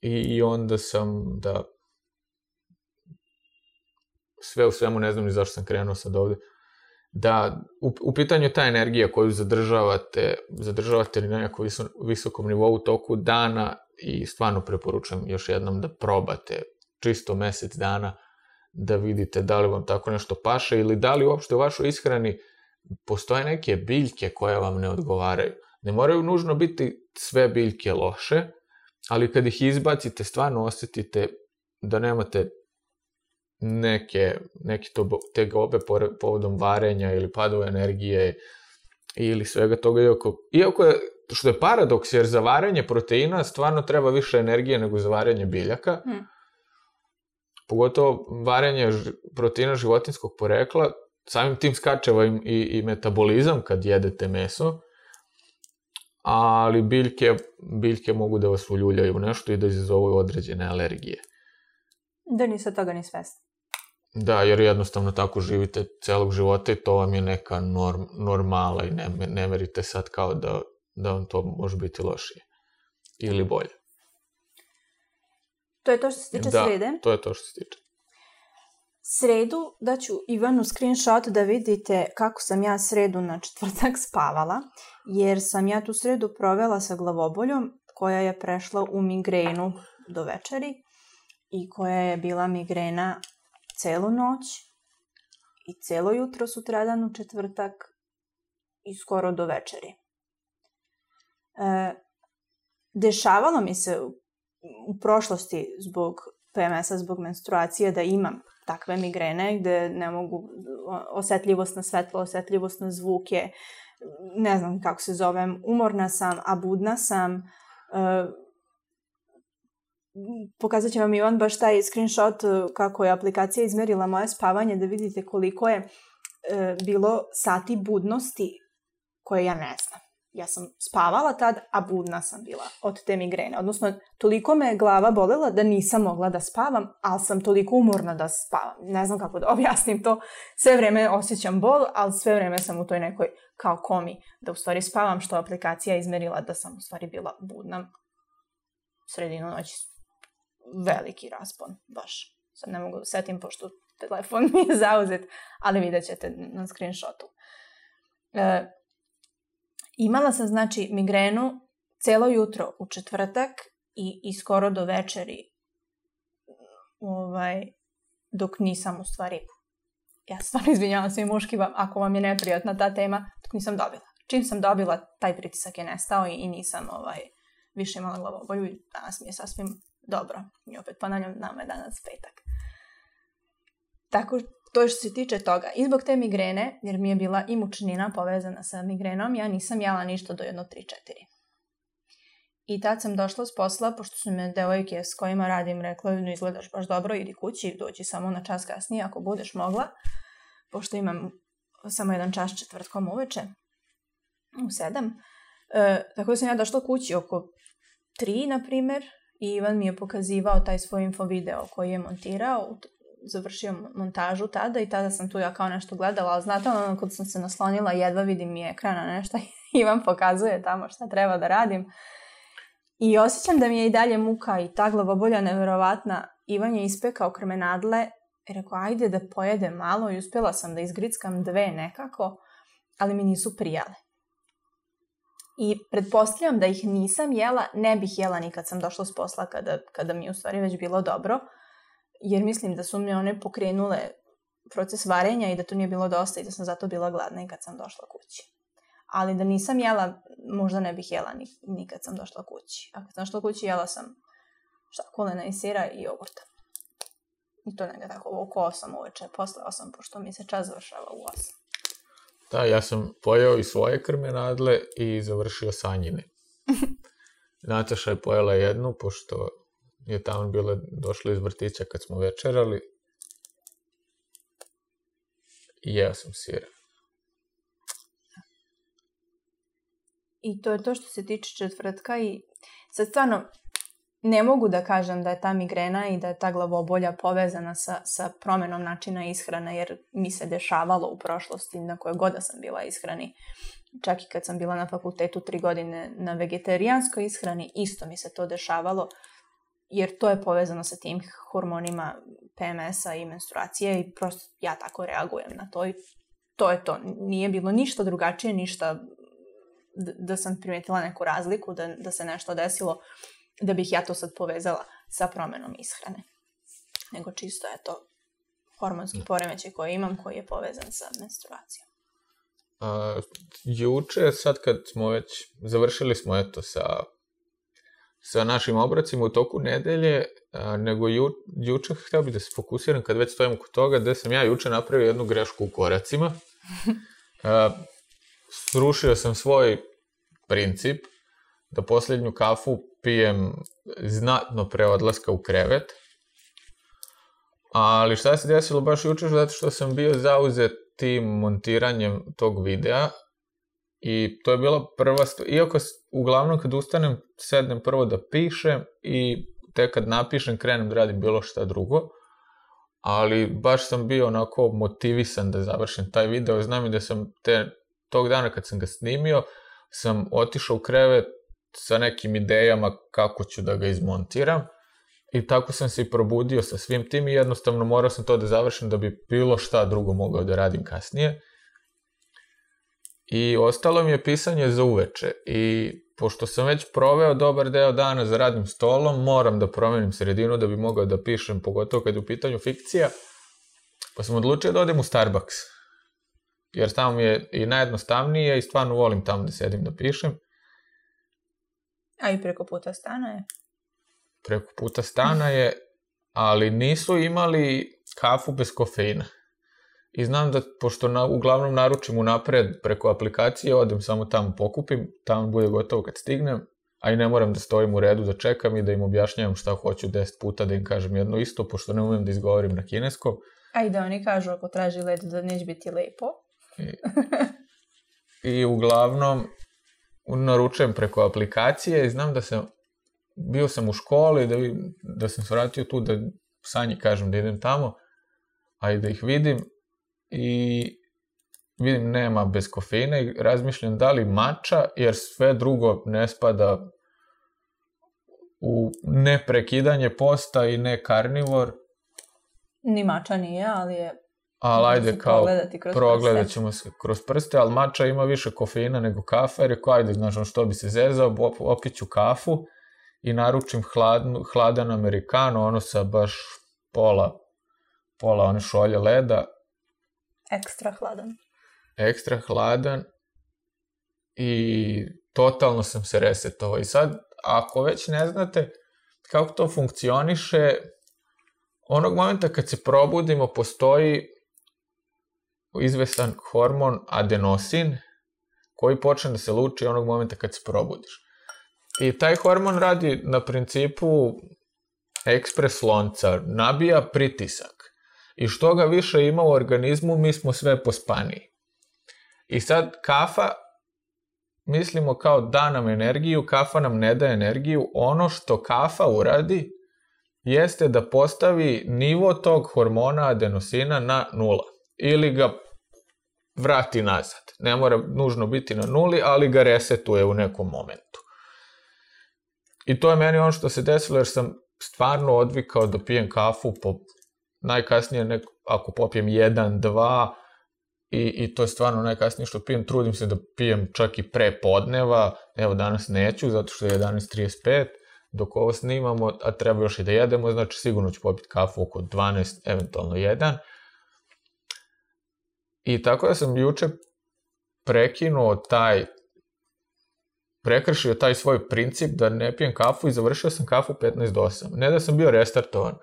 i, i onda sam da sve u svemu, ne znam ni zašto sam krenuo sad ovde, da u, u pitanju ta energija koju zadržavate, zadržavate li na nekom visokom nivou toku dana i stvarno preporučujem još jednom da probate čisto mesec dana da vidite da li vam tako nešto paše ili da li uopšte u vašoj ishrani uh, postoje neke biljke koje vam ne odgovaraju. Ne moraju nužno biti sve biljke loše, ali kad ih izbacite, stvarno osjetite da nemate neke, neke to, te gobe povodom varenja ili padu energije ili svega toga. Iako, iako je, što je paradoks, jer za varenje proteina stvarno treba više energije nego za varenje biljaka. Mm. Pogotovo varenje proteina životinskog porekla samim tim skače vam ovaj i, i metabolizam kad jedete meso, ali biljke, biljke mogu da vas uljuljaju u nešto i da izazovu određene alergije. Da niste toga ni svesni. Da, jer jednostavno tako živite celog života i to vam je neka norm, normala i ne, ne merite sad kao da, da vam to može biti lošije ili bolje. To je to što se tiče da, srede? Da, to je to što se tiče sredu daću Ivanu screenshot da vidite kako sam ja sredu na četvrtak spavala, jer sam ja tu sredu provela sa glavoboljom koja je prešla u migrenu do večeri i koja je bila migrena celu noć i celo jutro sutradan u četvrtak i skoro do večeri. E, dešavalo mi se u prošlosti zbog PMS-a, zbog menstruacije da imam takve migrene gde ne mogu osetljivost na svetlo, osetljivost na zvuke, ne znam kako se zovem, umorna sam, a budna sam. E, pokazat će vam Ivan baš taj screenshot e, kako je aplikacija izmerila moje spavanje da vidite koliko je e, bilo sati budnosti koje ja ne znam ja sam spavala tad, a budna sam bila od te migrene. Odnosno, toliko me glava bolela da nisam mogla da spavam, ali sam toliko umorna da spavam. Ne znam kako da objasnim to. Sve vreme osjećam bol, ali sve vreme sam u toj nekoj kao komi da u stvari spavam, što aplikacija izmerila da sam u stvari bila budna sredinu noći. Veliki raspon, baš. Sad ne mogu da setim, pošto telefon mi je zauzet, ali vidjet ćete na screenshotu. E, Imala sam, znači, migrenu celo jutro u četvrtak i, i skoro do večeri ovaj, dok nisam u stvari ja se stvarno izvinjavam svim muškima ako vam je neprijatna ta tema, dok nisam dobila. Čim sam dobila, taj pritisak je nestao i, i nisam ovaj, više imala glavobolju i danas mi je sasvim dobro. I opet ponavljam, nama je danas petak. Tako to je što se tiče toga. I zbog te migrene, jer mi je bila i mučnina povezana sa migrenom, ja nisam jela ništa do jedno 3-4. I tad sam došla s posla, pošto su me devojke s kojima radim rekla, no izgledaš baš dobro, idi kući i dođi samo na čas kasnije ako budeš mogla, pošto imam samo jedan čas četvrtkom uveče, u sedam. E, tako da sam ja došla kući oko tri, na primer, i Ivan mi je pokazivao taj svoj info video koji je montirao završio montažu tada i tada sam tu ja kao nešto gledala, ali znate ono kad sam se naslonila jedva vidim mi ekrana nešto i vam pokazuje tamo šta treba da radim. I osjećam da mi je i dalje muka i ta glavobolja nevjerovatna. Ivan je ispekao krmenadle i rekao ajde da pojede malo i uspjela sam da izgrickam dve nekako, ali mi nisu prijale. I pretpostavljam da ih nisam jela, ne bih jela ni kad sam došla s posla kada, kada mi je u stvari već bilo dobro jer mislim da su mi one pokrenule proces varenja i da to nije bilo dosta i da sam zato bila gladna i kad sam došla kući. Ali da nisam jela, možda ne bih jela ni, ni kad sam došla kući. A kad sam došla kući jela sam šta, kolena i sira i jogurta. I to neka tako oko 8 uveče, posle 8, pošto mi se čas završava u 8. Da, ja sam pojeo i svoje krmenadle i završio sanjine. Nataša je pojela jednu, pošto je tamo bila došla iz vrtića kad smo večerali i jeo sam sira. I to je to što se tiče četvrtka i sad stvarno ne mogu da kažem da je ta migrena i da je ta glavobolja povezana sa, sa promenom načina ishrane, jer mi se dešavalo u prošlosti na koje god da sam bila ishrani. Čak i kad sam bila na fakultetu tri godine na vegetarijanskoj ishrani, isto mi se to dešavalo jer to je povezano sa tim hormonima PMS-a i menstruacije i prosto ja tako reagujem na to i to je to. Nije bilo ništa drugačije, ništa da sam primetila neku razliku, da, da se nešto desilo, da bih ja to sad povezala sa promenom ishrane. Nego čisto je to hormonski da. poremećaj koji imam, koji je povezan sa menstruacijom. A, juče, sad kad smo već, završili smo eto sa sa našim obracima u toku nedelje, nego ju, juče hteo bih da se fokusiram kad već stojim kod toga, da sam ja juče napravio jednu grešku u koracima. A, srušio sam svoj princip da poslednju kafu pijem znatno pre odlaska u krevet. Ali šta se desilo baš juče, zato što sam bio zauzet tim montiranjem tog videa, I to je bila prva stvar. Iako uglavnom kad ustanem, sednem prvo da pišem i tek kad napišem krenem da radim bilo šta drugo. Ali baš sam bio onako motivisan da završim taj video. Znam i da sam te, tog dana kad sam ga snimio, sam otišao u krevet sa nekim idejama kako ću da ga izmontiram. I tako sam se i probudio sa svim tim i jednostavno morao sam to da završim da bi bilo šta drugo mogao da radim kasnije i ostalo mi je pisanje za uveče i pošto sam već proveo dobar deo dana za radnim stolom, moram da promenim sredinu da bi mogao da pišem, pogotovo kad je u pitanju fikcija, pa sam odlučio da odem u Starbucks. Jer tamo je i najjednostavnije i stvarno volim tamo da sedim da pišem. A i preko puta stana je? Preko puta stana je, ali nisu imali kafu bez kofeina i znam da pošto na, uglavnom naručim unapred preko aplikacije, odem samo tamo pokupim, tamo bude gotovo kad stignem, a i ne moram da stojim u redu da čekam i da im objašnjavam šta hoću 10 puta, da im kažem jedno isto, pošto ne umem da izgovorim na kineskom. A i da oni kažu ako traži led da neće biti lepo. I, i uglavnom naručujem preko aplikacije i znam da sam bio sam u školi da, da sam se vratio tu da Sanji kažem da idem tamo a i da ih vidim i vidim nema bez kofeina i razmišljam da li mača, jer sve drugo ne spada u neprekidanje posta i ne karnivor. Ni mača nije, ali je... Ali da ajde kao, progledat ćemo se kroz prste, ali mača ima više kofeina nego kafa, jer je kao, ajde, znaš, što bi se zezao, opiću kafu i naručim hladnu, hladan amerikano, ono sa baš pola, pola one šolje leda Ekstra hladan. Ekstra hladan i totalno sam se resetovao. I sad, ako već ne znate kako to funkcioniše, onog momenta kad se probudimo postoji izvestan hormon adenosin koji počne da se luči onog momenta kad se probudiš. I taj hormon radi na principu ekspres lonca, nabija pritisak i što ga više ima u organizmu, mi smo sve pospaniji. I sad kafa, mislimo kao da nam energiju, kafa nam ne da energiju, ono što kafa uradi jeste da postavi nivo tog hormona adenosina na nula ili ga vrati nazad. Ne mora nužno biti na nuli, ali ga resetuje u nekom momentu. I to je meni ono što se desilo jer sam stvarno odvikao da pijem kafu po najkasnije nek, ako popijem 1, 2 i, i to je stvarno najkasnije što pijem, trudim se da pijem čak i pre podneva, evo danas neću zato što je 11.35, dok ovo snimamo, a treba još i da jedemo, znači sigurno ću popiti kafu oko 12, eventualno 1. I tako da sam juče prekinuo taj, prekršio taj svoj princip da ne pijem kafu i završio sam kafu 15 do 8. Ne da sam bio restartovan,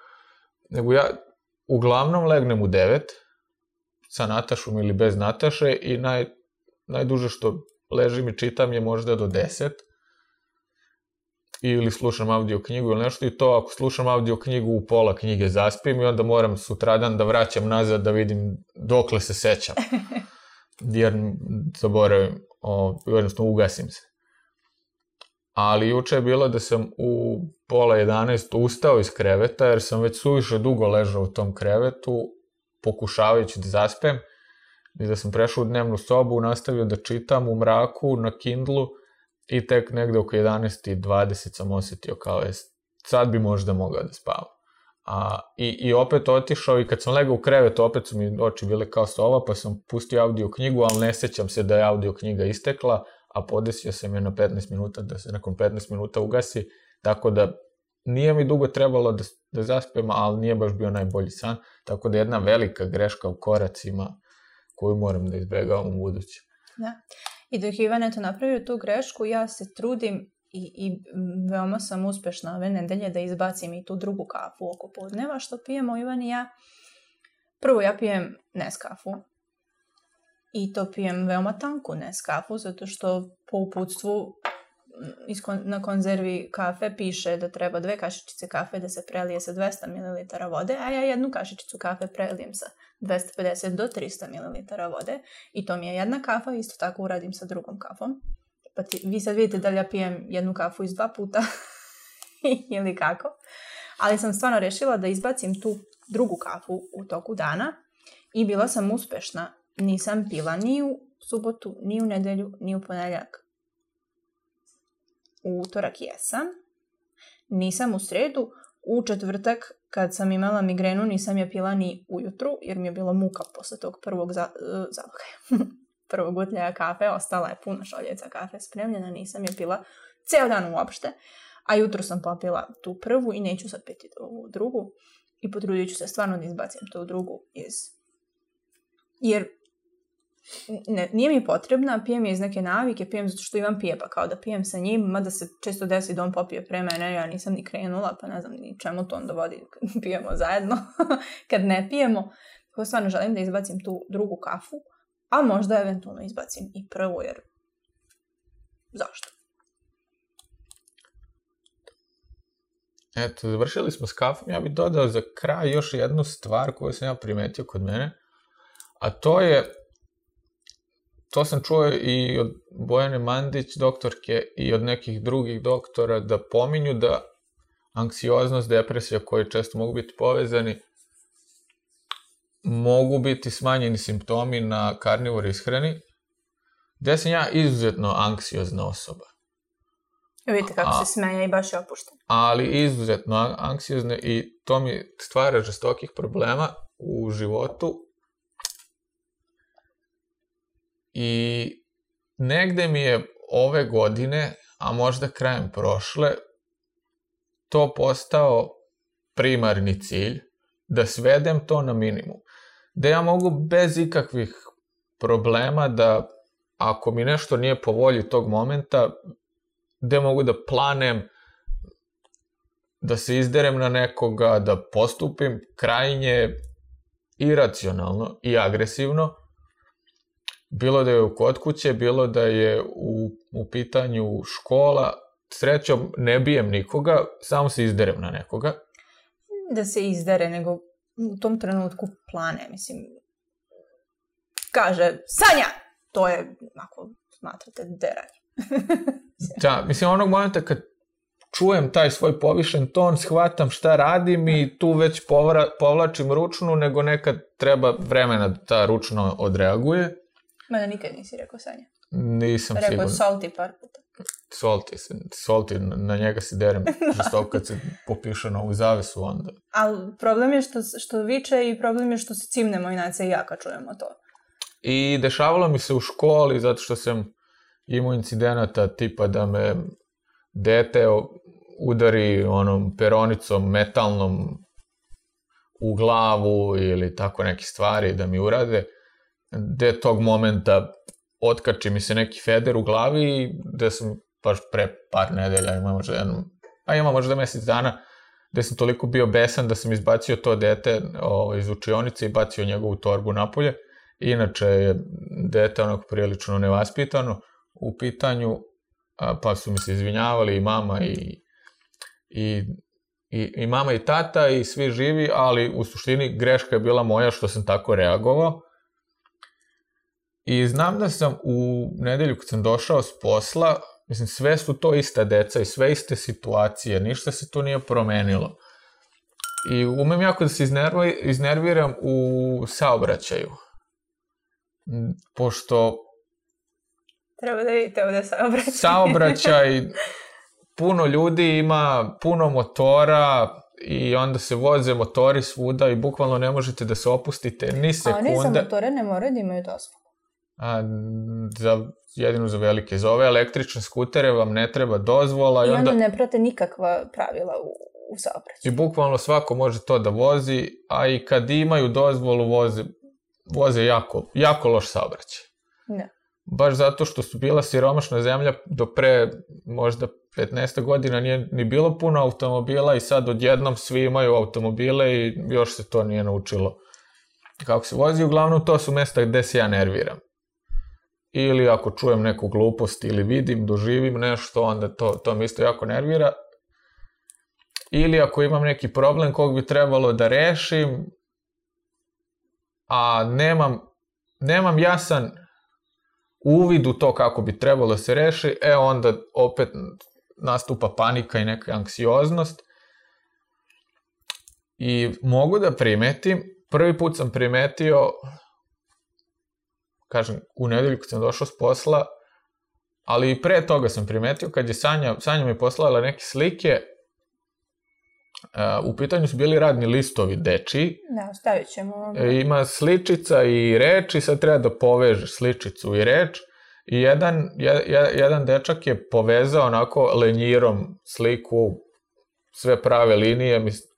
nego ja uglavnom legnem u 9, sa Natašom ili bez Nataše i naj, najduže što ležim i čitam je možda do 10 ili slušam audio knjigu ili nešto i to ako slušam audio knjigu u pola knjige zaspim i onda moram sutradan da vraćam nazad da vidim dokle se sećam jer zaboravim, o, jednostavno ugasim se ali juče je bilo da sam u pola 11 ustao iz kreveta, jer sam već suviše dugo ležao u tom krevetu, pokušavajući da zaspem, i da sam prešao u dnevnu sobu, nastavio da čitam u mraku, na Kindlu, i tek negde oko 11.20 sam osetio kao je, sad bi možda mogao da spavam. A, i, I opet otišao i kad sam legao u krevet, opet su mi oči bile kao sova, pa sam pustio audio knjigu, ali ne sećam se da je audio knjiga istekla, a podesio sam je na 15 minuta, da se nakon 15 minuta ugasi, tako da nije mi dugo trebalo da, da zaspem, ali nije baš bio najbolji san, tako da jedna velika greška u koracima koju moram da izbegavam u buduće. Da. I dok je Ivan eto napravio tu grešku, ja se trudim i, i veoma sam uspešna ove nedelje da izbacim i tu drugu kafu oko podneva što pijemo Ivan i ja. Prvo ja pijem Neskafu, i to pijem veoma tanku neskafu, zato što po uputstvu mm, na konzervi kafe piše da treba dve kašičice kafe da se prelije sa 200 ml vode, a ja jednu kašičicu kafe prelijem sa 250 do 300 ml vode i to mi je jedna kafa, isto tako uradim sa drugom kafom. Pa ti, vi sad vidite da li ja pijem jednu kafu iz dva puta ili kako. Ali sam stvarno rešila da izbacim tu drugu kafu u toku dana i bila sam uspešna nisam pila ni u subotu, ni u nedelju, ni u ponedeljak. U utorak jesam. Nisam u sredu. U četvrtak, kad sam imala migrenu, nisam je pila ni ujutru, jer mi je bilo muka posle tog prvog za, uh, zalogaja. prvog utljaja kafe, ostala je puna šoljeca kafe spremljena, nisam je pila ceo dan uopšte. A jutro sam popila tu prvu i neću sad piti ovu drugu. I potrudit ću se stvarno da izbacim tu drugu iz... Jer ne, nije mi potrebna, pijem je iz neke navike, pijem zato što imam pijeba, kao da pijem sa njim, mada se često desi da on popije pre mene, ja nisam ni krenula, pa ne znam ni čemu to onda vodi kad pijemo zajedno, kad ne pijemo. Tako stvarno želim da izbacim tu drugu kafu, a možda eventualno izbacim i prvu, jer zašto? Eto, završili smo s kafom. Ja bih dodao za kraj još jednu stvar koju sam ja primetio kod mene, a to je to sam čuo i od Bojane Mandić, doktorke, i od nekih drugih doktora da pominju da anksioznost, depresija koji često mogu biti povezani, mogu biti smanjeni simptomi na karnivor ishrani, gde sam ja izuzetno anksiozna osoba. E, vidite kako a, se smeja i baš je opušten. Ali izuzetno anksiozne i to mi stvara žestokih problema u životu i negde mi je ove godine, a možda krajem prošle, to postao primarni cilj, da svedem to na minimum. Da ja mogu bez ikakvih problema da, ako mi nešto nije po volji tog momenta, da mogu da planem, da se izderem na nekoga, da postupim krajnje iracionalno i agresivno, bilo da je kod kuće, bilo da je u, u pitanju škola, srećom ne bijem nikoga, samo se izderem na nekoga. Da se izdere, nego u tom trenutku plane, mislim, kaže, Sanja! To je, ako smatrate, deranje. da, mislim, onog momenta kad čujem taj svoj povišen ton, shvatam šta radim i tu već povra, povlačim ručnu, nego nekad treba vremena da ta ručna odreaguje. Mene nikad nisi rekao Sanja. Nisam rekao siguran. Rekao Salti par puta. Solti, se, na njega se derem. da. no. kad se popiše na ovu zavesu onda. Ali problem je što, što viče i problem je što se cimnemo inače i ja kad čujemo to. I dešavalo mi se u školi zato što sam imao incidenata tipa da me dete udari onom peronicom metalnom u glavu ili tako neke stvari da mi urade gde tog momenta otkači mi se neki feder u glavi, gde sam baš pre par nedelja, ima možda jedan, a ima možda mesec dana, gde sam toliko bio besan da sam izbacio to dete ovo, ovaj, iz učionice i bacio njegovu torbu napolje. Inače je dete onako prilično nevaspitano u pitanju, a, pa su mi se izvinjavali i mama i, i, i, i mama i tata i svi živi, ali u suštini greška je bila moja što sam tako reagovao I znam da sam u nedelju kad sam došao s posla, mislim, sve su to ista deca i sve iste situacije, ništa se tu nije promenilo. I umem jako da se iznerviram u saobraćaju. Mm, pošto... Treba da vidite ovde saobraćaj. saobraćaj, puno ljudi ima, puno motora, i onda se voze motori svuda i bukvalno ne možete da se opustite ni sekunda. A oni za motore ne moraju da imaju dozvolu a, za, jedino za velike. Za ove električne skutere vam ne treba dozvola. I, i onda ne prate nikakva pravila u, u saobraćaju. I bukvalno svako može to da vozi, a i kad imaju dozvolu voze, voze jako, jako loš saobraćaj. Da. Baš zato što su bila siromašna zemlja do pre možda 15 godina nije ni bilo puno automobila i sad odjednom svi imaju automobile i još se to nije naučilo kako se vozi. Uglavnom to su mesta gde se ja nerviram ili ako čujem neku glupost ili vidim, doživim nešto, onda to, to me isto jako nervira. Ili ako imam neki problem kog bi trebalo da rešim, a nemam, nemam jasan uvid u to kako bi trebalo da se reši, e onda opet nastupa panika i neka anksioznost. I mogu da primetim, prvi put sam primetio kažem, u nedelju kad sam došao s posla, ali i pre toga sam primetio, kad je Sanja, Sanja mi poslala neke slike, Uh, u pitanju su bili radni listovi deči. Da, stavit ćemo. E, ima sličica i reč i sad treba da povežeš sličicu i reč. I jedan, jed, jedan dečak je povezao onako lenjirom sliku sve prave linije, mislim,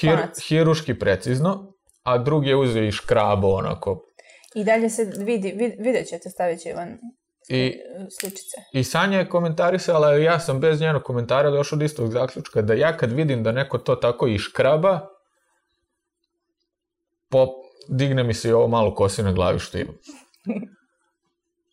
hir, hiruški precizno, a drugi je uzeo i škrabo onako I dalje se vidi, vid, vidjet ćete, stavit će vam I, e, sličice. I Sanja je komentarisala, ja sam bez njenog komentara došao do istog zaključka, da ja kad vidim da neko to tako iškraba, pop, digne mi se i ovo malo kosi na glavi što imam.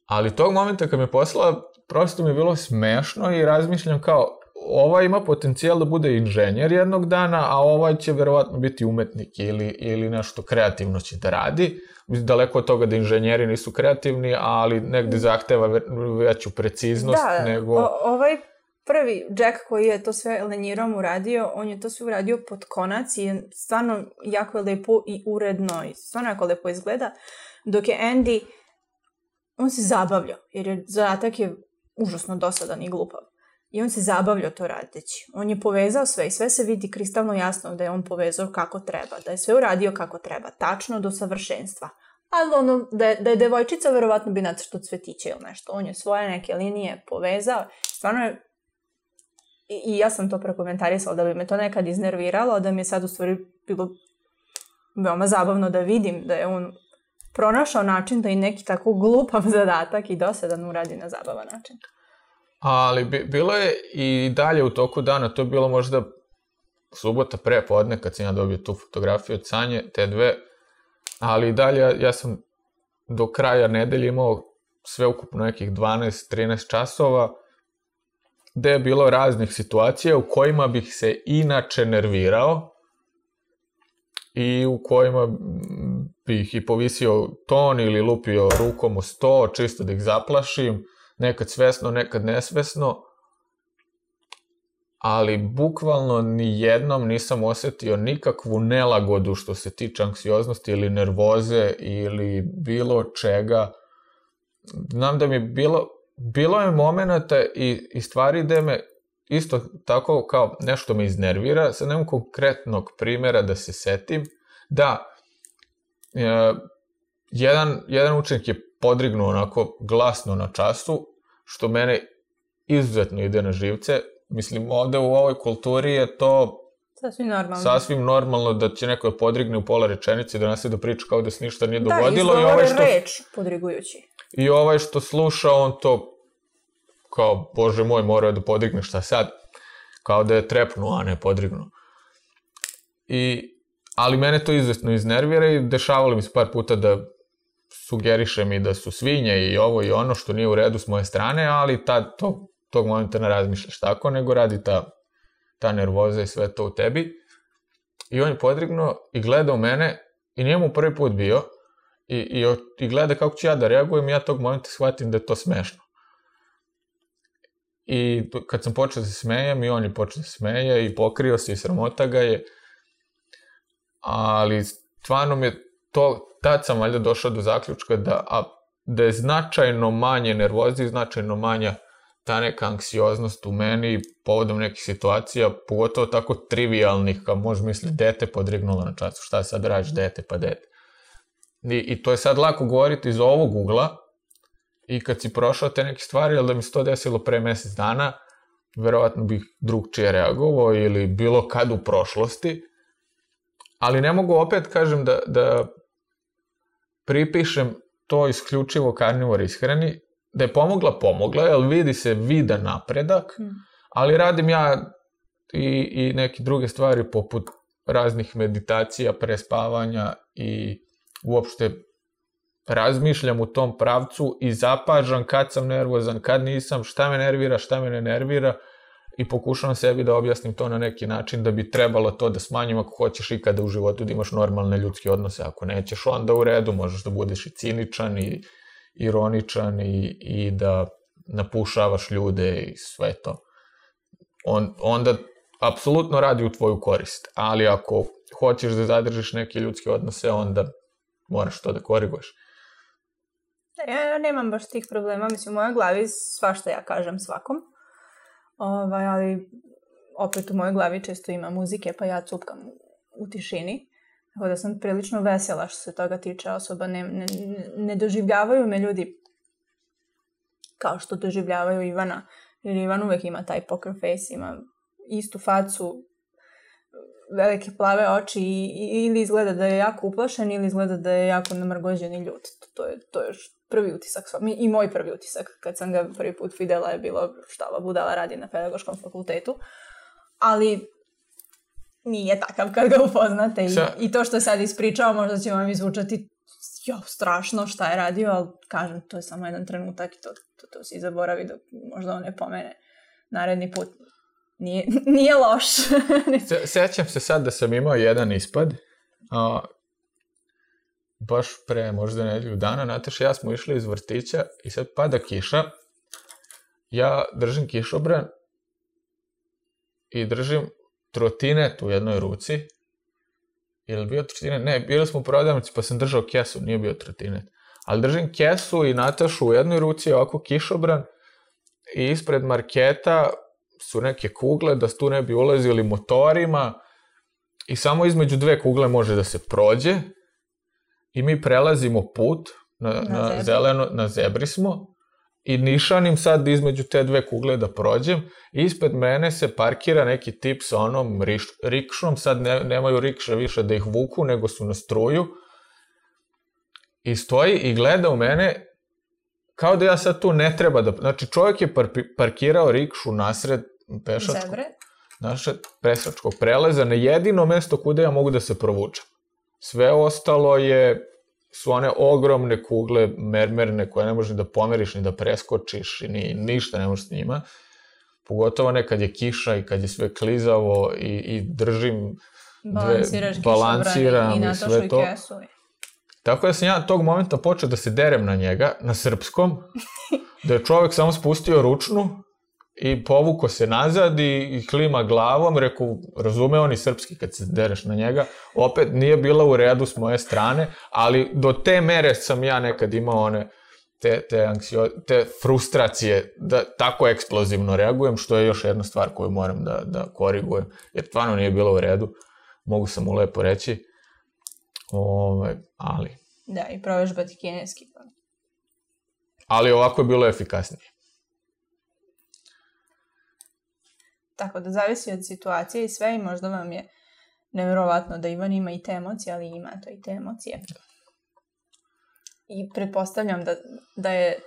Ali tog momenta kad mi je poslala, prosto mi je bilo smešno i razmišljam kao, ova ima potencijal da bude inženjer jednog dana, a ovaj će verovatno biti umetnik ili, ili nešto kreativno će da radi. Daleko od toga da inženjeri nisu kreativni, ali negde zahteva veću preciznost da, nego... Da, ovaj prvi Jack koji je to sve lenjirom uradio, on je to sve uradio pod konac i je stvarno jako lepo i uredno i stvarno jako lepo izgleda, dok je Andy, on se zabavlja jer je zadatak je užasno dosadan i glupav. I on se zabavlja to radeći. On je povezao sve i sve se vidi kristalno jasno da je on povezao kako treba, da je sve uradio kako treba, tačno do savršenstva. Ali ono, da je, da je devojčica, verovatno bi nacrtao cvetiće ili nešto. On je svoje neke linije povezao. Stvarno je i, i ja sam to prokomentarisala da bi me to nekad iznerviralo, da mi je sad u stvari bilo veoma zabavno da vidim da je on pronašao način da i neki tako glupav zadatak i dosadan uradi na zabavan način. Ali bilo je i dalje u toku dana, to je bilo možda subota pre podne kad sam ja dobio tu fotografiju od Sanje, te dve, ali i dalje ja sam do kraja nedelje imao sve ukupno nekih 12-13 časova, gde je bilo raznih situacija u kojima bih se inače nervirao i u kojima bih i povisio ton ili lupio rukom u sto, čisto da ih zaplašim, nekad svesno, nekad nesvesno, ali bukvalno ni jednom nisam osetio nikakvu nelagodu što se tiče anksioznosti ili nervoze ili bilo čega. Znam da mi bilo, bilo je momenata i, i stvari gde me isto tako kao nešto me iznervira, sa nemam konkretnog primera da se setim, da, e, jedan, jedan učenik je podrignu onako glasno na času, što mene izuzetno ide na živce. Mislim, ovde u ovoj kulturi je to Sasvim normalno. Sasvim normalno da će neko da podrigne u pola rečenice da nas nastavi da priča kao da se ništa nije da, dogodilo. Da, i ovaj što, reč podrigujući. I ovaj što sluša, on to kao, bože moj, morao da podrigne šta sad. Kao da je trepnu, a ne podrignu. I, ali mene to izuzetno iznervira i dešavalo mi se par puta da sugeriše mi da su svinje i ovo i ono što nije u redu s moje strane, ali ta, to, tog momenta ne razmišljaš tako, nego radi ta, ta nervoza i sve to u tebi. I on je podrignuo i u mene i nije mu prvi put bio i, i, i gleda kako ću ja da reagujem i ja tog momenta shvatim da je to smešno. I kad sam počeo da se smejem i on je počeo da se smeje i pokrio se i sramota ga je. Ali stvarno mi je to, tad sam valjda došao do zaključka da, a, da je značajno manje nervoze značajno manja ta neka anksioznost u meni povodom nekih situacija, pogotovo tako trivialnih, kao može misli, dete podrignulo na času, šta sad radiš, mhm. dete pa dete. I, I to je sad lako govoriti iz ovog ugla, i kad si prošao te neke stvari, ali da mi se to desilo pre mesec dana, verovatno bih drugčije reagovao ili bilo kad u prošlosti, ali ne mogu opet kažem da, da pripišem to isključivo karnivor ishrani, da je pomogla, pomogla, jer vidi se vida napredak, hmm. ali radim ja i, i neke druge stvari poput raznih meditacija, prespavanja i uopšte razmišljam u tom pravcu i zapažam kad sam nervozan, kad nisam, šta me nervira, šta me ne nervira i pokušavam sebi da objasnim to na neki način da bi trebalo to da smanjim ako hoćeš ikada u životu da imaš normalne ljudske odnose. Ako nećeš, onda u redu, možeš da budeš i ciničan i ironičan i, i da napušavaš ljude i sve to. On, onda apsolutno radi u tvoju korist, ali ako hoćeš da zadržiš neke ljudske odnose, onda moraš to da koriguješ. Ja nemam baš tih problema, mislim u mojoj glavi svašta ja kažem svakom. Ovaj, ali opet u mojoj glavi često ima muzike, pa ja cupkam u tišini. Tako da sam prilično vesela što se toga tiče osoba. Ne, ne, ne doživljavaju me ljudi kao što doživljavaju Ivana. Jer Ivan uvek ima taj poker face, ima istu facu velike plave oči i, ili izgleda da je jako uplašen ili izgleda da je jako namrgođen i ljut. To je, to je prvi utisak sva. i moj prvi utisak kad sam ga prvi put videla je bilo šta ova budala radi na pedagoškom fakultetu. Ali nije takav kad ga upoznate i, i to što sad ispričao možda će vam izvučati jo, strašno šta je radio, ali kažem, to je samo jedan trenutak i to, to, to se zaboravi dok možda on ne pomene naredni put nije, nije loš. Se, sećam se sad da sam imao jedan ispad, a, baš pre možda nedelju dana, Nataša ja smo išli iz vrtića i sad pada kiša, ja držim kišobran i držim trotinet u jednoj ruci, Ili bio trotinet? Ne, bili smo u prodavnici pa sam držao kesu, nije bio trotinet. Ali držim kesu i Natašu u jednoj ruci, ovako kišobran, i ispred marketa su neke kugle, da tu ne bi ulazili motorima i samo između dve kugle može da se prođe i mi prelazimo put, na, na, na zebri. zeleno, na zebri smo i nišanim sad između te dve kugle da prođem. Ispred mene se parkira neki tip sa onom riš, rikšom, sad ne, nemaju rikše više da ih vuku, nego su na struju i stoji i gleda u mene kao da ja sad tu ne treba da... Znači, čovjek je parkirao rikšu nasred pešačkog... Zebre. Naše pešačkog preleza na jedino mesto kude ja mogu da se provučem. Sve ostalo je su one ogromne kugle mermerne koje ne možeš ni da pomeriš, ni da preskočiš, ni ništa ne možeš s njima. Pogotovo ne kad je kiša i kad je sve klizavo i, i držim, dve, balanciram i sve to. I kesu. Tako da sam ja tog momenta počeo da se derem na njega, na srpskom, da je čovek samo spustio ručnu i povuko se nazad i, i klima glavom, reku, razume on i srpski kad se dereš na njega, opet nije bila u redu s moje strane, ali do te mere sam ja nekad imao one te, te, anksio, te frustracije da tako eksplozivno reagujem, što je još jedna stvar koju moram da, da korigujem, jer stvarno nije bilo u redu, mogu sam mu lepo reći Ove, ovaj, ali... Da, i provežbati kineski. Pa. Ali ovako je bilo efikasnije. Tako da zavisi od situacije i sve i možda vam je nevjerovatno da Ivan ima i te emocije, ali ima to i te emocije. I pretpostavljam da, da je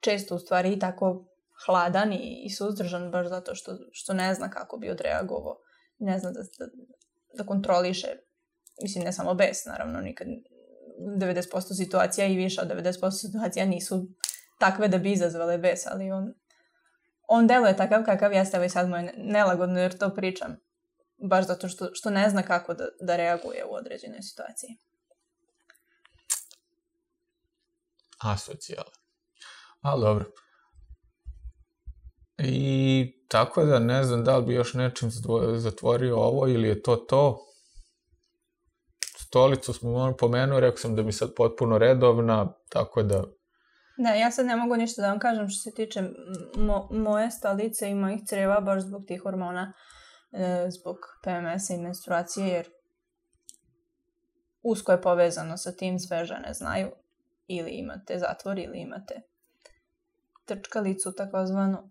često u stvari i tako hladan i, i suzdržan baš zato što, što ne zna kako bi odreagovao. Ne zna da, da, da kontroliše mislim ne samo bes, naravno, nikad 90% situacija i više od 90% situacija nisu takve da bi izazvale bes, ali on, on deluje takav kakav jeste, ali sad mu je nelagodno jer to pričam. Baš zato što, što ne zna kako da, da reaguje u određenoj situaciji. Asocijalan. Ali dobro. I tako da ne znam da li bi još nečim zatvorio ovo ili je to to stolicu smo on pomenuo, rekao sam da mi sad potpuno redovna, tako da... Da, ja sad ne mogu ništa da vam kažem što se tiče mo moje stolice i mojih creva, baš zbog tih hormona, e, zbog PMS-a i menstruacije, jer usko je povezano sa tim, sve žene znaju, ili imate zatvor, ili imate trčkalicu, takozvanu,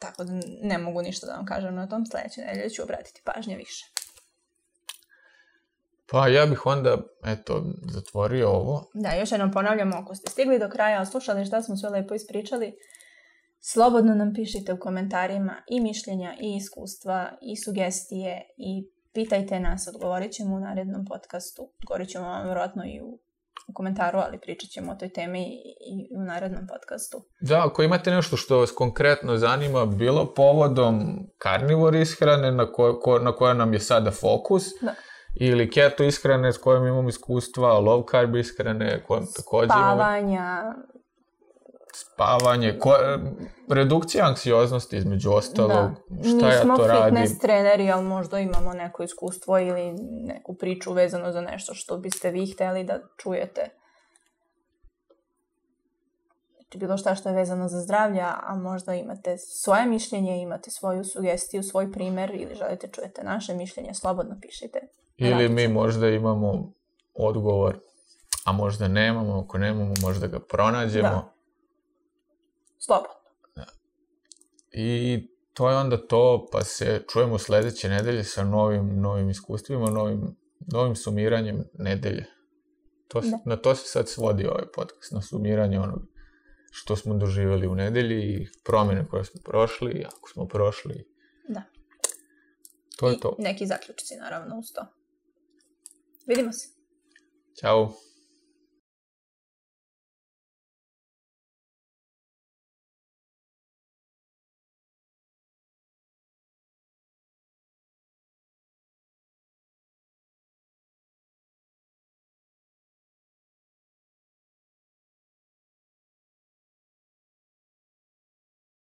tako da ne mogu ništa da vam kažem na tom, sledeće nedelje ću obratiti pažnje više. Pa ja bih onda, eto, zatvorio ovo. Da, još jednom ponavljamo, ako ste stigli do kraja, oslušali šta smo sve lepo ispričali, slobodno nam pišite u komentarima i mišljenja, i iskustva, i sugestije, i pitajte nas, odgovorit ćemo u narednom podcastu, odgovorit ćemo vam vjerojatno i u u komentaru, ali pričat ćemo o toj temi i u narednom podcastu. Da, ako imate nešto što vas konkretno zanima, bilo povodom karnivor ishrane na, ko, ko, na koja nam je sada fokus, da ili keto ishrane s kojom imam iskustva, low carb ishrane kojom takođe Spavanja. Imam... Spavanje. Ko... Redukcija anksioznosti između ostalog. Da. Šta Nismo ja to radim? Nismo fitness treneri, ali možda imamo neko iskustvo ili neku priču vezano za nešto što biste vi hteli da čujete znači bilo šta što je vezano za zdravlja, a možda imate svoje mišljenje, imate svoju sugestiju, svoj primer ili želite čujete naše mišljenje, slobodno pišite. Ili mi možda imamo odgovor, a možda nemamo, ako nemamo možda ga pronađemo. Da. Slobodno. Da. I to je onda to, pa se čujemo sledeće nedelje sa novim, novim iskustvima, novim, novim sumiranjem nedelje. To, da. Na to se sad svodi ovaj podcast, na sumiranje onog što smo doživjeli u nedelji, i promjene koje smo prošli, ako smo prošli. Da. To I je to. neki zaključci, naravno, uz to. Vidimo se. Ćao.